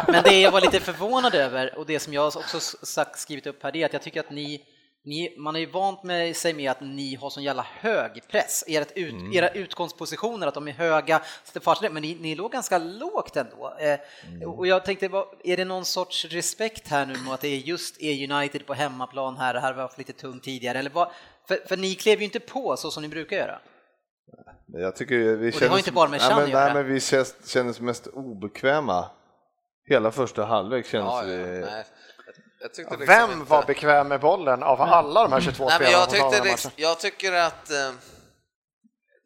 Men det jag var lite förvånad över och det som jag också sagt, skrivit upp här det är att jag tycker att ni, ni man är ju vant med sig med att ni har sån jävla hög press. Ert ut, Mm. Era utgångspositioner, att de är höga, det men ni, ni låg ganska lågt ändå. Eh, Mm. Och jag tänkte, vad- är det någon sorts respekt här nu med att det är just är United på hemmaplan här, det här vi haft lite tungt tidigare, eller vad? För, för ni klev ju inte på så som ni brukar göra. Jag tycker vi det har inte bara med Chan göra. nej, men vi kändes mest obekväma. Hela första halvlek kändes Ja, ja, vi... nej. Liksom Vem inte- var bekväm med bollen av alla de här 22 Nej, spelarna jag, tyckte liksom, jag tycker att eh,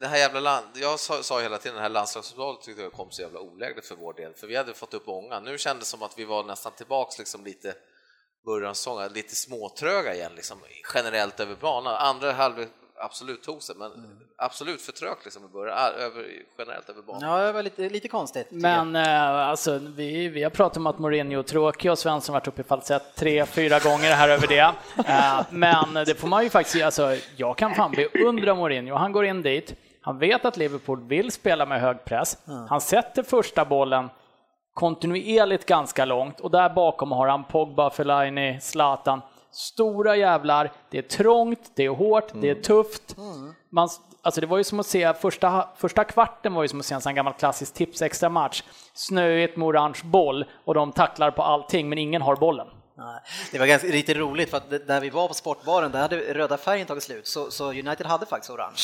det här jävla land, jag sa, sa hela tiden det här landslagsuppehållet tyckte jag kom så jävla olägligt för vår del, för vi hade fått upp många. Nu kändes det som att vi var nästan tillbaks liksom lite början lite småtröga igen liksom, generellt över banan. Andra halvlek absolut tog sig, men absolut för trögt liksom i början, äh, över, generellt över banan. Ja, det var lite, lite konstigt. Men eh, alltså, vi, vi har pratat om att Mourinho är tråkig och Svensson har varit uppe i falsett tre, fyra gånger här över det. Eh, men det får man ju faktiskt, alltså, jag kan fan beundra Mourinho. Han går in dit, han vet att Liverpool vill spela med hög press. Han sätter första bollen kontinuerligt ganska långt och där bakom har han Pogba, Fellaini, Zlatan. Stora jävlar, det är trångt, det är hårt, det är tufft. Man, alltså det var ju som att se, första, första kvarten var ju som att se en sån gammal klassisk tips extra match. Snöigt med orange boll och de tacklar på allting men ingen har bollen. Det var ganska lite roligt för att där vi var på sportbaren, där hade röda färgen tagit slut, så, så United hade faktiskt orange.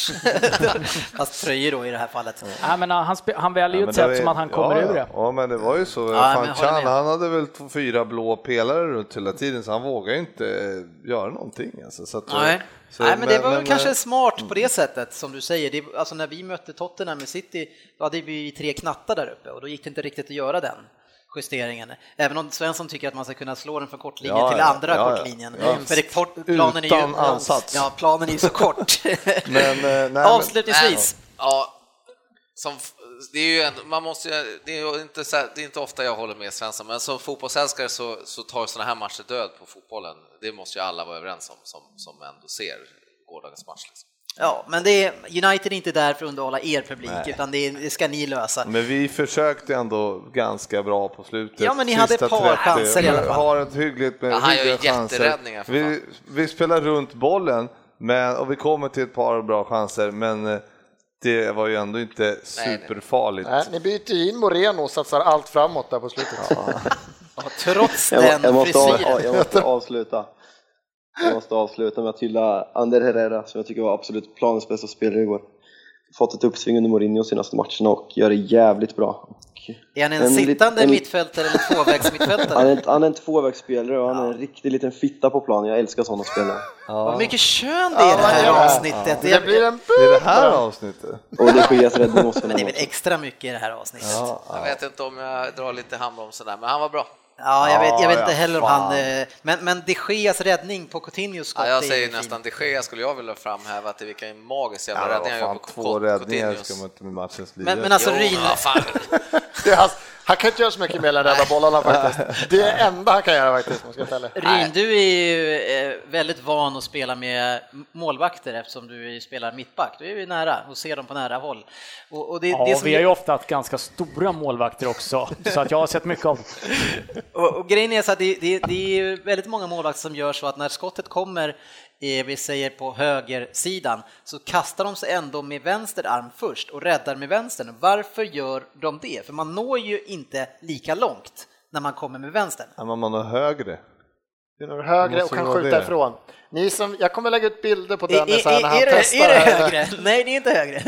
Fast tröjor då i det här fallet. Nej, men han, han väljer ju Ja, ett men sätt som att han kommer ja, ur ja. det. Ja, men det var ju så. men Fan, Chan, han hade väl två- fyra blå pelare runt hela tiden, så han vågar ju inte eh, göra någonting. Alltså, så att, Nej. så- Nej, men det var väl men, kanske eh, smart på det sättet som du säger. Det, alltså när vi mötte Tottenham med City, då hade vi tre knattar där uppe och då gick det inte riktigt att göra den justeringen. Även om Svensson tycker att man ska kunna slå den från kortlinjen Ja, till andra ja, kortlinjen. Ja. För det, kort, planen är ju, Utan ansats. Ja, planen är ju så kort. Men, eh, nej, Avslutningsvis, Ja, som, det är ju en, man måste, ju- det är inte, det är inte ofta jag håller med Svensson, men som fotbollsälskare så, så tar sådana här matcher död på fotbollen. Det måste ju alla vara överens om som, som ändå ser gårdagens match. Liksom. Ja, men det är, United är inte där för att underhålla er publik, utan det, är- det ska ni lösa. Men vi försökte ändå ganska bra på slutet. Ja, men ni hade ett par chanser i alla fall. Har ett hyggligt med Ja, han hyggliga chanser. Vi, vi spelar runt bollen men, och vi kommer till ett par bra chanser, men eh, det var ju ändå inte nej. superfarligt. Nej, ni byter ju in Moreno och satsar allt framåt där på slutet. Ja, trots Jag, den jag, måste av, frisyren. jag måste avsluta. Jag måste avsluta med att hylla Ander Herrera som jag tycker var absolut planens bästa spelare igår. Fått ett uppsving under Mourinho senaste matcherna och gör det jävligt bra. Och Är han en, En sittande en- mittfältare eller tvåvägsmittfältare? han, är, en- han är en tvåvägsspelare och han är en riktig liten fitta på plan. Jag älskar sådana spelare. Vad mycket kön det är i det här Ja, avsnittet. Det blir en Det är det här avsnittet? Och det sker räddning måste Men det är väl extra mycket i det här avsnittet. Ja, Jag vet inte om jag drar lite handbromsen där, men han var bra. Jag vet, jag vet Ja, inte ja, heller om han... eh, Men, men de Geas räddning på Coutinhos skott Ja, jag är säger fin. nästan de Gea skulle jag vilja framhäva till vilken magisk jävla Ja, räddning vad han gör på två Cot- räddningar Coutinhos. ska man inte med matchens Men, men alltså Ryn, ja, fan. Det är hans, Han kan inte göra så mycket mer än rädda bollarna faktiskt. Det är det enda han kan göra faktiskt. ska. Ryn, du är ju eh, väldigt van att spela med målvakter eftersom du spelar mittback. Du är ju nära och ser dem på nära håll. Och, och det, Ja, det som vi har ju ofta haft ganska stora målvakter också, så att jag har sett mycket av Och, och grejen är så att det, det, det är ju väldigt många målvakter som gör så att när skottet kommer, vi säger på högersidan, så kastar de sig ändå med vänster arm först och räddar med vänstern. Varför gör de det? För man når ju inte lika långt när man kommer med vänstern. Ja, men man har högre. Är nog högre och kan skjuta det. ifrån. Ni som, jag kommer lägga ut bilder på Dennis här när är, han är, det, testar. är det högre? Nej, det är inte högre.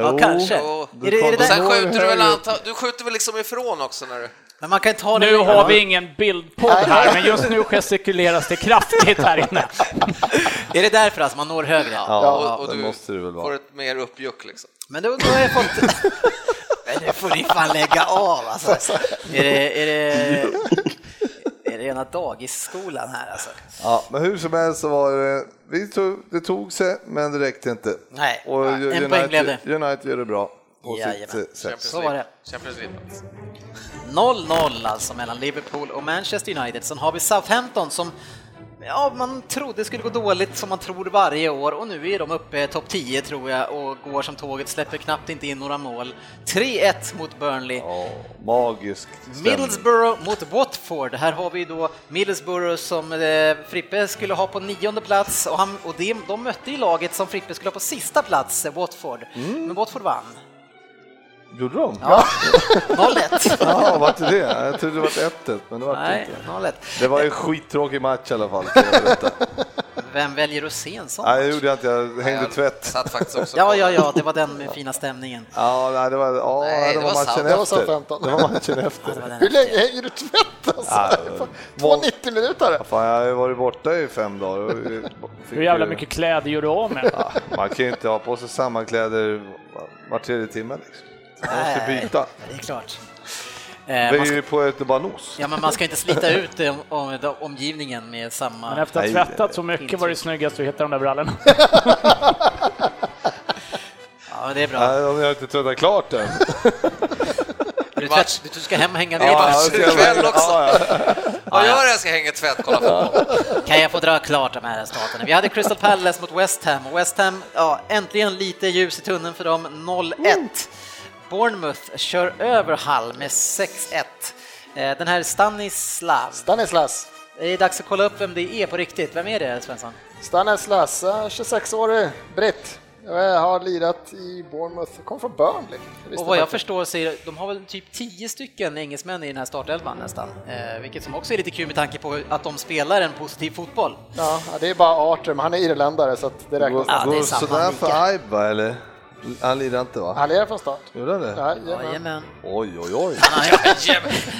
ja, kanske. Jo. Är det, är det kommer- där? Sen skjuter du väl högre. anta, du skjuter väl liksom ifrån också när du... Men man kan ta det Nu har vi ingen bildpodd här, men just nu gestikuleras det kraftigt här inne. Är det därför alltså man når högre? Ja, och, och det du måste det väl får vara. ett mer uppjuck liksom. Men då, då har jag fått... Men nu får ni fan lägga av alltså. Är det, är det, är det rena dagisskolan här alltså? Ja, men hur som helst så var det, vi tog, det tog sig, men det räckte inte. Nej, Och en United, poäng blev det. United gör det bra på Jajamän. sitt sätt. Så var League- det. Champions League-plats. 0-0 alltså mellan Liverpool och Manchester United. Sen har vi Southampton som Ja, man trodde skulle gå dåligt som man tror varje år och nu är de uppe topp 10 tror jag och går som tåget, släpper knappt inte in några mål. 3-1 mot Burnley. Ja, magisk stämning. Middlesbrough mot Watford. Här har vi då Middlesbrough som eh, Frippe skulle ha på nionde plats och, han, och det, de mötte ju laget som Frippe skulle ha på sista plats, eh, Watford. Men Watford vann. Gjorde de? Ja, 0-1. Ja, var inte det? Jag trodde det var 1-1, men det var det Nej, inte. 0-1. Det var ju en skittråkig match i alla fall. Vem väljer att se en sån Nej, det gjorde jag inte. Jag hängde Jag tvätt. satt faktiskt också Ja, ja, ja, det var den med fina stämningen. Ja, nej, det var, ja, Nej, det det var var matchen sant. Det var efter. Det var matchen efter. Det var Hur länge hänger du tvätt alltså? Ja, Två 90 minuter? Fan, jag har ju varit borta i fem dagar. Hur jävla mycket kläder gör du av med? Ja, man kan ju inte ha på sig samma kläder var tredje timme. Liksom. Man måste Nej, byta. Det är klart. Vi Eh, är ska, ju på ett banos. ja, men man ska inte slita ut eh, om, om, omgivningen med samma... Men efter att ha tvättat så mycket var det snyggast att hitta de där brallorna. Ja, det är bra. Nej, de har inte tvättat klart än. Du, tvätt, du ska hem och hänga med. jag ska- ikväll också. Ja, ja. Vad gör jag? Jag ska hänga tvätt, kolla fotboll. Kan jag få dra klart de här resultaten? Vi hade Crystal Palace mot West Ham West Ham, ja, äntligen lite ljus i tunneln för dem, 0-1. Bournemouth kör över Hull med 6-1. Eh, Den här Stanislav, Stanislas. det är dags att kolla upp vem det är på riktigt. Vem är det, Svensson? Stanislas, eh, 26-årig britt. Jag har lirat i Bournemouth, kom från Burnley. Och vad jag förstår så är de har väl typ 10 stycken engelsmän i den här startelvan nästan, eh, vilket som också är lite kul med tanke på att de spelar en positiv fotboll. Ja, det är bara Arthur, men han är irländare så att det räknas. Ja, det är samma sådär för Aiba eller? Han lirar inte va? Han lirar från start. Gjorde han det? Jajamän. Jajamän. Oj, oj, oj. Han har,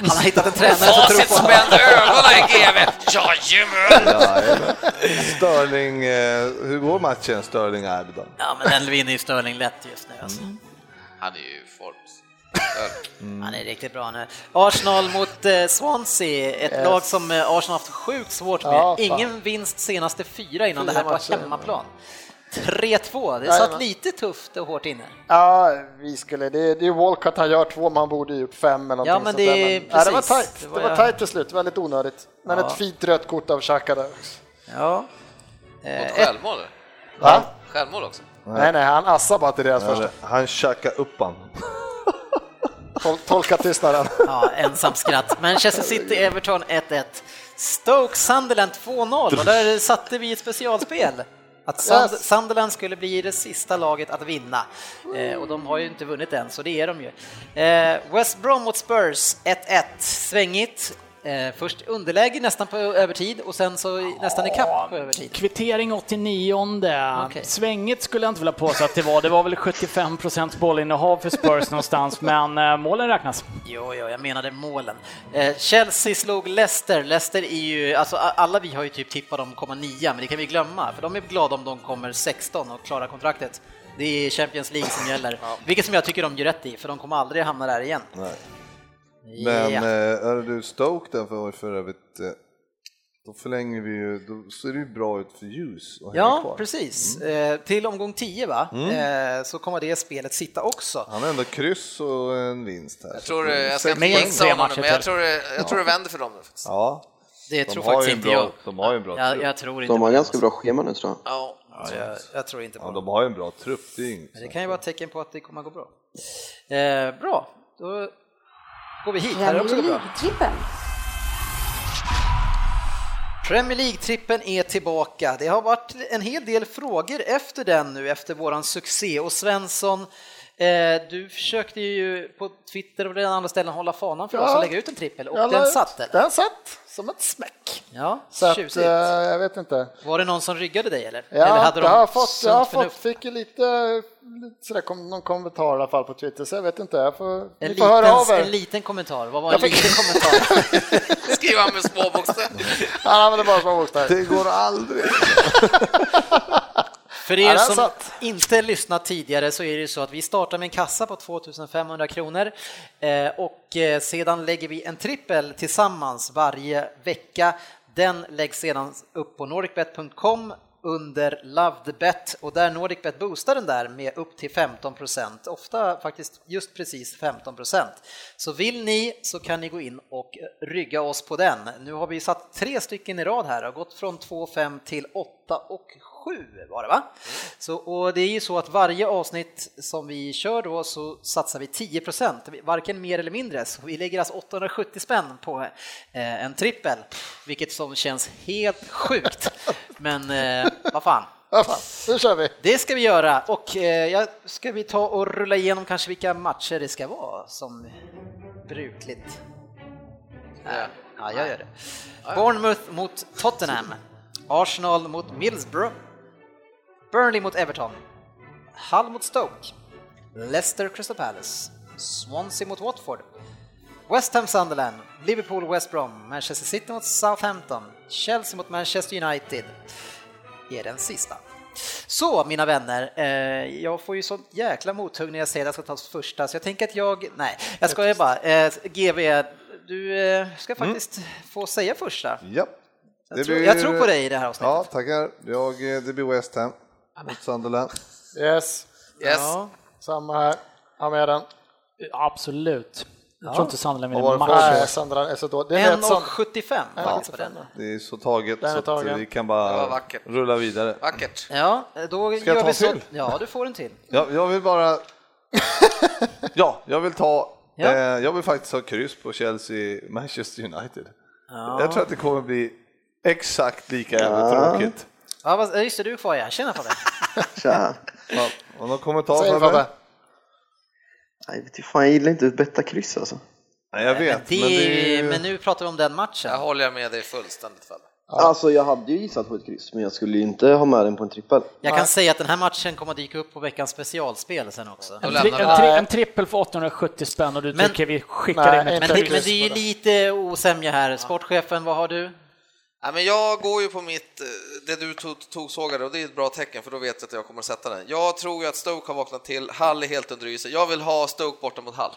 han har hittat en tränare som tror Facit på honom. spända ögonen, GV! Jajamän! Jajamän. Sterling, eh, hur går matchen Sterling Aiba då? Ja, men den vinner ju Sterling lätt just nu. Alltså. Han är ju forms. Han är riktigt bra nu. Arsenal mot eh, Swansea, ett Yes. lag som eh, Arsenal haft sjukt svårt med. Ja. Ingen vinst senaste fyra innan Fyra det här på hemmaplan. 3-2, det satt lite tufft och hårt inne. Ja, vi skulle, det, det är Walcott, han gör två, man borde gjort fem eller Ja, men sånt det där, är men, ja, det var precis. tajt. Det Det var var jag- tajt till slut, väldigt onödigt. Men Ja. ett fint rött kort av Xhaka där. Ja. Eh, ett, självmål? Va? Självmål också? Nej, nej, han assar bara till deras första. Eller, Han tjackade upp han. Tol, tolka tystnaden. ja, ensam skratt. Manchester City, Everton 1-1. Stoke, Sunderland 2-0 och där satte vi ett specialspel. Att Sund-. Sunderland skulle bli det sista laget att vinna. Eh, och de har ju inte vunnit än, så det är de ju. Eh, West Brom mot Spurs 1-1. Svängigt. Eh, först underläge nästan på övertid och sen så nästan ikapp på övertid. Kvittering 89. Okej. Svänget skulle jag inte vilja påstå att det var. Det var väl 75 procents bollinnehav för Spurs någonstans, men eh, målen räknas. Jo, jo, jag menade målen. Eh, Chelsea slog Leicester. Leicester är ju, alltså alla vi har ju typ tippat dem komma nia, men det kan vi glömma, för de är glada om de kommer 16 och klarar kontraktet. Det är Champions League som gäller, vilket som jag tycker de gör rätt i, för de kommer aldrig hamna där igen. Nej. Men Ja. eh, är du Stoke där för, för övrigt? eh, Då förlänger vi ju, då ser det ju bra ut för ljus Ja, kvar. precis. Eh, till omgång 10 va? Eh, så kommer det spelet sitta också. Han har ändå kryss och en vinst här. Jag tror, eh, jag ska inte jinxa honom, men jag tror, det- jag tror det vänder för dem nu. faktiskt. Ja, Det de tror faktiskt inte bra, jag. de har ju en bra Jag, trupp. jag tror inte De har ganska bra schema nu tror jag. Ja. Ja, jag, jag tror inte på Ja, de har ju en bra trupp, det är inget Men det kan ju vara ett tecken på att det kommer att gå bra. Eh, bra, då går vi hit. Här är också Premier. League-trippen. Premier League-trippen är tillbaka. Det har varit en hel del frågor efter den nu, efter våran succé. Och Svensson, du försökte ju på Twitter och den andra ställen hålla fanan för Ja. oss och lägga ut en trippel och den satt eller? Den satt som ett smäck. Ja, Så att, tjusigt. eh, jag vet inte. Var det någon som ryggade dig eller? Ja, eller hade de jag har fått, jag har fått, fick ju lite, lite sådär, kom, någon kommentar i alla fall på Twitter, så jag vet inte. Jag får, En får liten, höra av er. en liten kommentar, vad var en fick- liten kommentar? Skriver han med små bokstäver. Han använder bara små bokstäver. Det går aldrig. För er som inte lyssnat tidigare så är det så att vi startar med en kassa på 2500 kronor eh, och eh, sedan lägger vi en trippel tillsammans varje vecka. Den läggs sedan upp på nordicbet.com under Love the Bet och där Nordicbet boostar den där med upp till 15% ofta faktiskt just precis 15% Så vill ni så kan ni gå in och rygga oss på den. Nu har vi satt tre stycken i rad här och gått från 2, 5 till 8 och 7 var det va? Så, och det är ju så att varje avsnitt som vi kör då så satsar vi 10% varken mer eller mindre. Så vi lägger alltså 870 spänn på eh, en trippel, vilket som känns helt sjukt. Men eh, vad fan. Ja, nu kör vi. Det ska vi göra och eh, jag ska vi ta och rulla igenom kanske vilka matcher det ska vara som brukligt. Ja, ja jag gör det. Bournemouth mot Tottenham, Arsenal mot Middlesbrough, Burnley mot Everton, Hull mot Stoke, Leicester Crystal Palace, Swansea mot Watford, West Ham Sunderland, Liverpool West Brom, Manchester City mot Southampton, Chelsea mot Manchester United är den sista. Så mina vänner, eh, jag får ju sånt jäkla mothugg när jag säger att jag ska ta första, så jag tänker att jag, nej, jag skojar bara. Eh, GV, du eh, ska faktiskt få säga första. Ja. Jag, tror, jag tror på dig i det här avsnittet. Ja, tackar. Jag, eh, det blir West Ham mot Sunderland. Yes, Yes. Ja. samma här. Ha med den. Absolut. Jag Ja. tror inte Sunderland vinner matchen. Sandra är så dålig. Det är rätt som... 1,75 faktiskt på den. Det är så taget Den är så att vi kan bara rulla vidare. Vackert. Ja, då Ska jag gör ta vi så. till? Ja, du får en till. Ja, jag vill bara... ja, jag vill ta... Ja. Eh, jag vill faktiskt ha kryss på Chelsea-Manchester United. Ja. Jag tror att det kommer bli exakt lika jävla Ja. tråkigt. Ja, vad- just det, du är kvar ja. Tjena Fabbe. Tja. Ja, och någon kommentar Fabbe? Nej, vet du, fan, jag gillar inte att betta kryss alltså. Nej, jag vet. Men, det, men det är... men nu pratar vi om den matchen. Jag håller med dig fullständigt Fabbe. Alltså jag hade ju gissat på ett kryss, men jag skulle ju inte ha med den på en trippel. Jag kan säga att den här matchen kommer att dyka upp på veckans specialspel sen också. En, tri en, tri en trippel för 870 spänn och du Men- tycker vi skickar Nej, in ett Men kryss. men det är ju lite osämja här. Sportchefen, vad har du? Ja, men jag går ju på mitt, eh, det du tog, tog sågade och det är ett bra tecken för då vet jag att jag kommer att sätta den. Jag tror ju att Stoke har vaknat till, Hall är helt under isen. Jag vill ha Stoke borta mot Hall.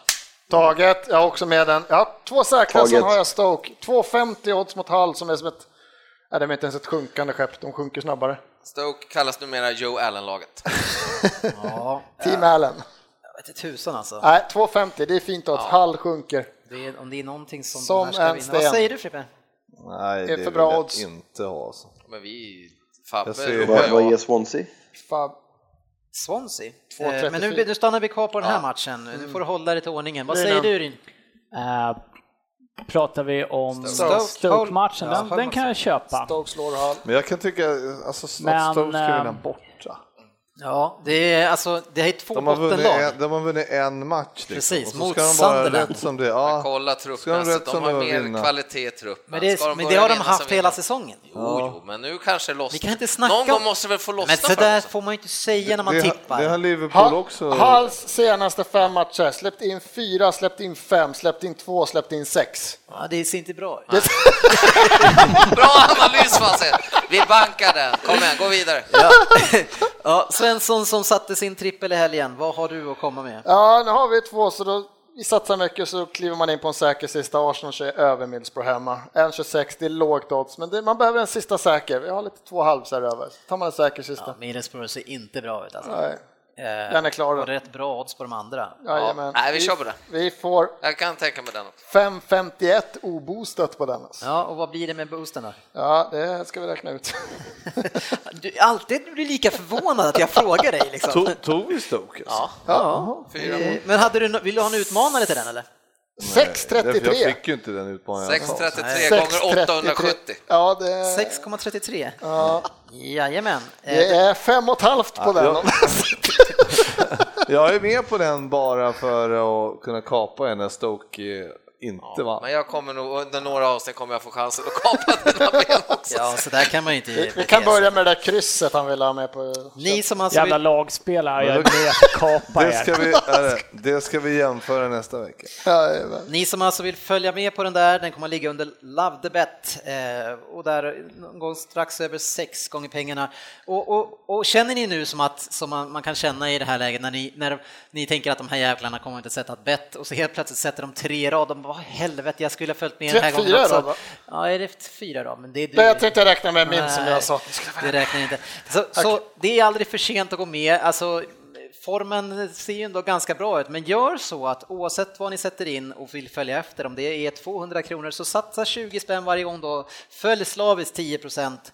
Taget, jag har också med den. Jag har två säkra, sen har jag Stoke. 2,50 odds mot Hull som är som ett, nej, de är inte ens ett sjunkande skepp, de sjunker snabbare. Stoke kallas numera Joe Allen-laget. Ja, Team Allen. jag vet inte tusan alltså. Nej, 2,50, det är fint odds. Hull sjunker. Det är, om det är någonting som, Som de här ska vinna. sten. Vad säger du Frippe? Nej, Det är det för vill bra jag odds. inte ha. Alltså. Men vi, Fabbe, Jag ser- Vad, vad ger jag. Swansea? Fab. Swansea? 2,34. Eh, Men nu, nu stannar vi kvar på den här matchen. Nu får du hålla dig till ordningen. Vad säger du Ryn? Eh, pratar vi om Stoke. Stoke-matchen, Ja, den, den kan jag köpa. Stoke slår Hull. Men jag kan tycka alltså, Men, att Stoke ska vinna eh, borta. Ja, det är alltså, det är två De har, vunnit en, de har vunnit en match. Liksom. Precis, mot ska de bara Sunderland. som det ja, Kolla Ska de rätt de har mer vinna? kvalitet i truppen. Men det, de men det har de haft hela säsongen. Jo, jo, men nu kanske det lossnar. Vi kan inte snacka Någon gång måste väl få lossna Men så där får man ju inte säga när man det, tippar. det har Liverpool också. Hulls senaste fem matcher, släppt in fyra, släppt in fem, släppt in två, släppt in sex. Ja, det ser inte bra ut. Bra analys Fasse! Vi bankar den. Kom igen, gå vidare. Ja. ja, Svensson som satte sin trippel i helgen, vad har du att komma med? Ja, nu har vi två, så då vi satsar mycket så kliver man in på en säker sista. Arsenal kör över Middlesbrough hemma. 1,26, det är lågt odds, men det, man behöver en sista säker. Vi har lite två halvsar över. Så tar man en säker sista. Ja, Middlesbrough ser inte bra ut alltså. Nej. Eh, Den är klar. Och rätt bra odds på de andra. Jajamän. Nej, vi kör på det. Vi får Jag kan tänka mig den. 5,51 oboostat på den. Alltså. Ja, och vad blir det med boosten då? Ja, det ska vi räkna ut. Du, alltid blir lika förvånad att jag frågar dig. Liksom. Tog, vi Stoke? alltså? Ja. Eh, Men hade du, vill du ha en utmanare till den eller? Därför Jag 6,33. fick ju inte den utmaningen. jag sa. 633 gånger 870. Ja, det, 6,33. Jajamän. Eh, det är fem och ett halvt på den. ja. Jag är med på den bara för att kunna kapa en när Stoke inte vann. Men jag kommer nog under några avsnitt kommer jag få chansen att kapa dina ben också. Ja, så där kan man ju inte Vi, vi kan börja med det där krysset han vill ha med på. Ni som alltså Jävla vill, lagspelare, jag är med att kapa Det ska, er. vi, är det, det ska vi jämföra nästa vecka. Jajamän. ni som alltså vill följa med på den där, den kommer att ligga under Love the Bet eh, och där någon gång strax över sex gånger pengarna. Och, och, och känner ni nu som att som man, man kan känna i det här läget när ni, när ni tänker att de här jävlarna kommer inte sätta ett bet och så helt plötsligt sätter de tre rad, de "Vad helvete, jag skulle ha följt med den här gången i också. va? Ja, är det fyra då? Men det är du. Jag tänkte räkna med min som Nej, jag sa. Det räknar inte. Så, så det är aldrig för sent att gå med. Alltså, formen ser ju ändå ganska bra ut, men gör så att oavsett vad ni sätter in och vill följa efter, om det är 200 kronor, så satsa 20 spänn varje gång då. Följ slaviskt 10 procent,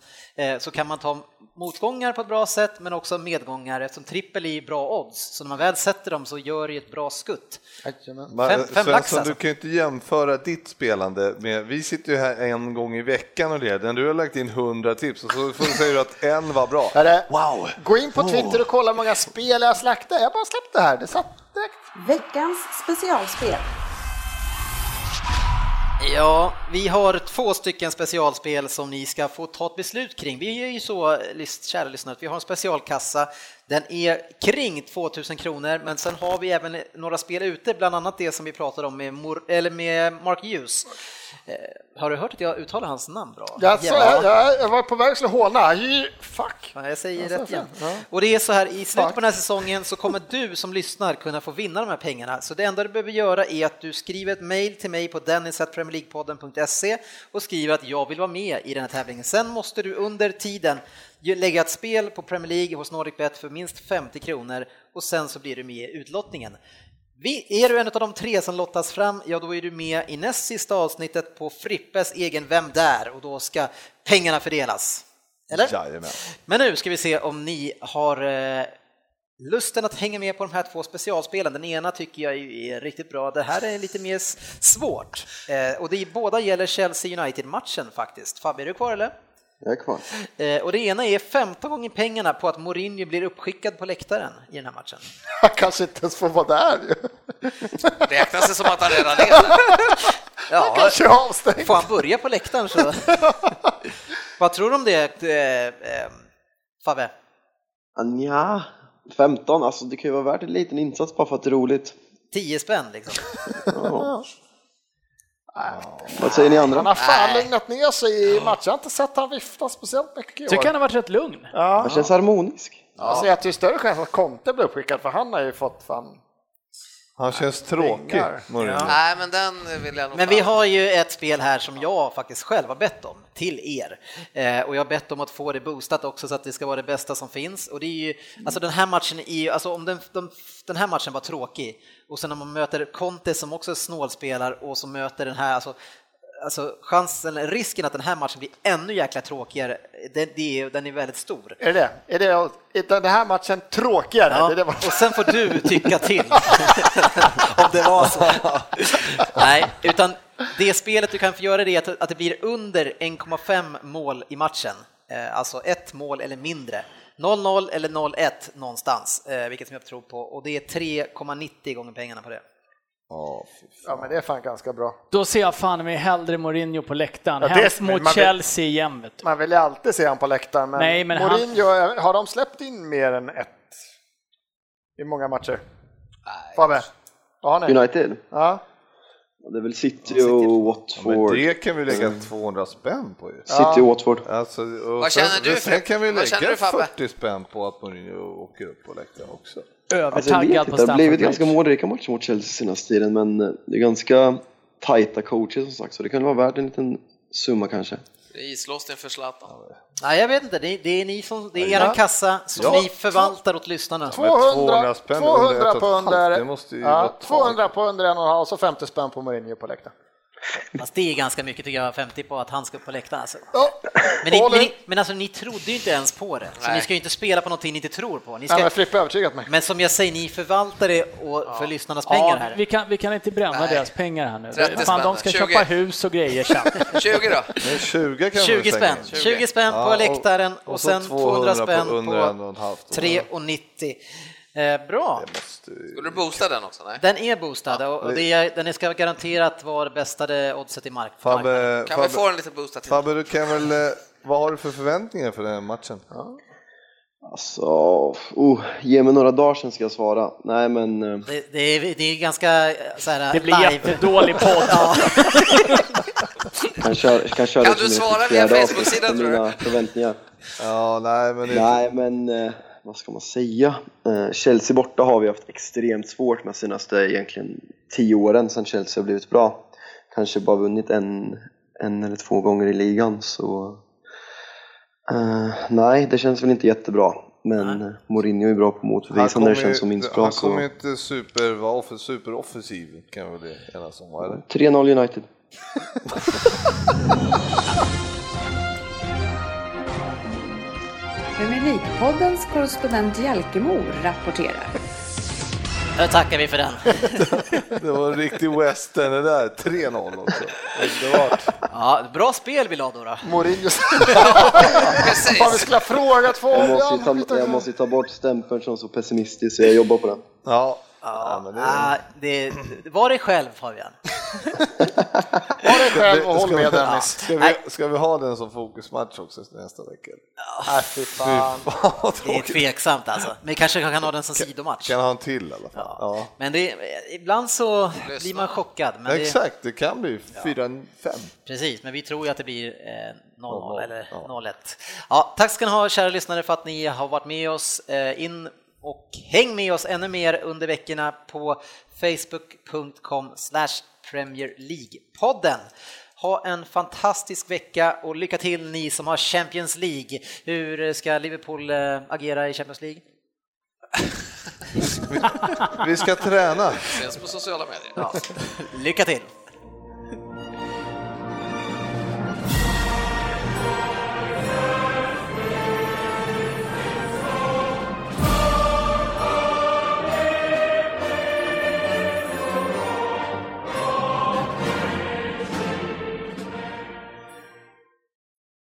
så kan man ta motgångar på ett bra sätt, men också medgångar, eftersom trippel är bra odds. Så när man väl sätter dem så gör det ett bra skutt. Men, Fem- fem lax Svensson, alltså. du kan ju inte jämföra ditt spelande med, vi sitter ju här en gång i veckan och när du har lagt in 100 tips och så får du säga att en var bra. Wow! gå in på Twitter och kolla hur många spel jag slaktar. Jag bara släppte det här. Det satt direkt. Veckans specialspel. Ja, vi har två stycken specialspel som ni ska få ta ett beslut kring. Vi är ju så, eh, kära lyssnare, att vi har en specialkassa. Den är kring 2000 kronor, men sen har vi även några spel ute, bland annat det som vi pratade om med, Mor- eller med Mark Hughes. Eh, har du hört att jag uttalar hans namn bra? Jag, så, jag, jag, jag var på väg att håna. Fuck. Ja, jag säger Ja, rätt igen. Ja. Och det är så här, i slutet på den här säsongen så kommer du som lyssnar kunna få vinna de här pengarna. Så det enda du behöver göra är att du skriver ett mejl till mig på dennis.premierleaguepodden.se och skriver att jag vill vara med i den här tävlingen. Sen måste du under tiden lägga ett spel på Premier League hos NordicBet för minst 50 kronor och sen så blir du med i utlottningen. Vi, är du en av de tre som lottas fram, ja då är du med i näst sista avsnittet på Frippes egen Vem där? och då ska pengarna fördelas. Eller? Jajamän. Men nu ska vi se om ni har eh, lusten att hänga med på de här två specialspelen. Den ena tycker jag är riktigt bra, det här är lite mer svårt. Eh, och det är, båda gäller Chelsea United-matchen faktiskt. Fabbe, är du kvar eller? Jag är kvar. Eh, och det ena är 15 gånger pengarna på att Mourinho blir uppskickad på läktaren i den här matchen. Jag kanske inte ens får vara där. ju. Räknas det som att han redan är där? Ja, Kanske är avstängd. får han börja på läktaren så... Vad tror du om det, eh, eh, Fabbe? Nja, 15, alltså det kan ju vara värt en liten insats bara för att det är roligt. 10 spänn liksom? Ja. Vad säger ni Han andra? har fan lugnat ner sig i matchen. Jag har inte sett han vifta speciellt mycket i Tycker år. han har varit rätt lugn. Ja. Han känns harmonisk. Jag säger att det är större chans att Conte blir uppskickad för han har ju fått fan... Han känns tråkig, Pengar. Mourinho. Nej, men den vill jag nog Men vi har ju ett spel här som jag faktiskt själv har bett om till er eh, och jag har bett om att få det boostat också så att det ska vara det bästa som finns och det är ju alltså den här matchen är ju alltså om den, de, den här matchen var tråkig och sen när man möter Conte som också spelar och som möter den här alltså Alltså chansen, risken att den här matchen blir ännu jäkla tråkigare, den, den är väldigt stor. Är det? Är det är den här matchen tråkigare? Ja, Det det och sen får du tycka till om det var så. Nej, utan det spelet du kan få göra det är att, att det blir under 1,5 mål i matchen, eh, alltså ett mål eller mindre. 0-0 eller 0-1 någonstans, eh, vilket som jag tror på, och det är 3,90 gånger pengarna på det. Ja, fan. Ja, men det är fan ganska bra. Då ser jag fan mig hellre Mourinho på läktaren. Ja, det- Helst mot man vill- Chelsea igen vet du. Man vill ju alltid se han på läktaren, men, Nej, men han- Mourinho, har de släppt in mer än ett i många matcher? Fabbe? Vad har ni? United? Ja. Det är väl City och Men Watford. det kan vi lägga 200 spänn på ju. City och Watford. Alltså, och Vad känner sen, du Sen för- kan vi vad känner lägga du, Fabbe? 40 spänn på att Mourinho åker upp på läktaren också. Alltså, jag övertaggad på det har Stamford blivit Bridge. ganska målrika matcher mot Chelsea senaste tiden, men det är ganska tajta coacher som sagt, så det kan vara värt en liten summa kanske. Islåsning för Zlatan. Nej, jag vet inte, det är, det är ni som, det är eran kassa som Ja. ni förvaltar åt lyssnarna. 200, spänn 200 under ett och ett på under, det måste ju vara ja, taget. 200 på under en och en halv, så 50 spänn på Mourinho på läktaren. Fast det är ganska mycket tycker jag, 50 på att han ska upp på läktaren. Alltså. Ja, Men, ni, men, men alltså ni trodde ju inte ens på det, så Nej. ni ska ju inte spela på någonting ni inte tror på. Ni Nej, ska, men Frippe har övertygat mig. men som jag säger, ni förvaltar det och, för lyssnarnas pengar Ja, här. vi kan, vi kan inte bränna Nej. deras pengar här nu. 30 Fan, de ska 20. köpa hus och grejer sen. 20 då? Men 20 kan 20 man slänga spänn, in. 20 spänn Ja, på och- läktaren och, och så sen 200 spänn på under en och en på halv. 3,90. Eh, bra, Det måste Skulle du boosta den också? Nej? den är boostad och, och det är, den ska garanterat vara det bästa oddset i mark-. Fabbe, Kan vi Fabbe, få den lite boostad till? Fabbe, du kan väl, eh, vad har du för förväntningar för den här matchen? Alltså, oh, ge mig några dagar sen ska jag svara. Nej, men eh, Det, det, är, det är ganska eh, så här, Det blir live. jättedålig podd. Ja. kan köra, kan köra Kan du svara ett via Facebook-sidan, tror du? mina förväntningar. Ja, nej, men Nej, men eh, vad ska man säga? Eh, Chelsea borta har vi haft extremt svårt med senaste egentligen tio åren sedan Chelsea har blivit bra. Kanske bara vunnit en, en eller två gånger i ligan, så eh, nej, det känns väl inte jättebra. Men eh, Mourinho är bra på att motbevisa när det känns som minst bra. han kommer ju inte super, vara off- superoffensiv, kan väl det enas om, eller? 3-0 United. Premier League-poddens korrespondent Jalkemo rapporterar. Nu tackar vi för den. Det var en riktig western det där, 3-0 också. Underbart. Ja, bra spel vi la då. då. Mourinho. Fan, vi skulle ha frågat Jag måste, ju Fabian. ta, jag måste ju ta bort stämpeln som så pessimistisk, så jag jobbar på den. Ja, ja men det, Ah, det, var dig själv Fabian. Var dig själv och håll ska, med vi, Dennis. ska, vi, ska vi ha den som fokusmatch också nästa vecka? Nej, fy fan. Det är tveksamt alltså. Men kanske kan ha den som sidomatch. Kan ha en till i alla fall. Ja. Men det, ibland så blir man chockad. Men det, Exakt, det kan bli 4-5. precis, men vi tror ju att det blir eh, 0-0 eller Ja. 0-1. Ja, tack ska ni ha kära lyssnare för att ni har varit med oss. Eh, in och häng med oss ännu mer under veckorna på facebook.com Premier League-podden. Ha en fantastisk vecka och lycka till ni som har Champions League. Hur ska Liverpool eh, agera i Champions League? Vi ska träna. Ses på sociala medier. Ja. Lycka till!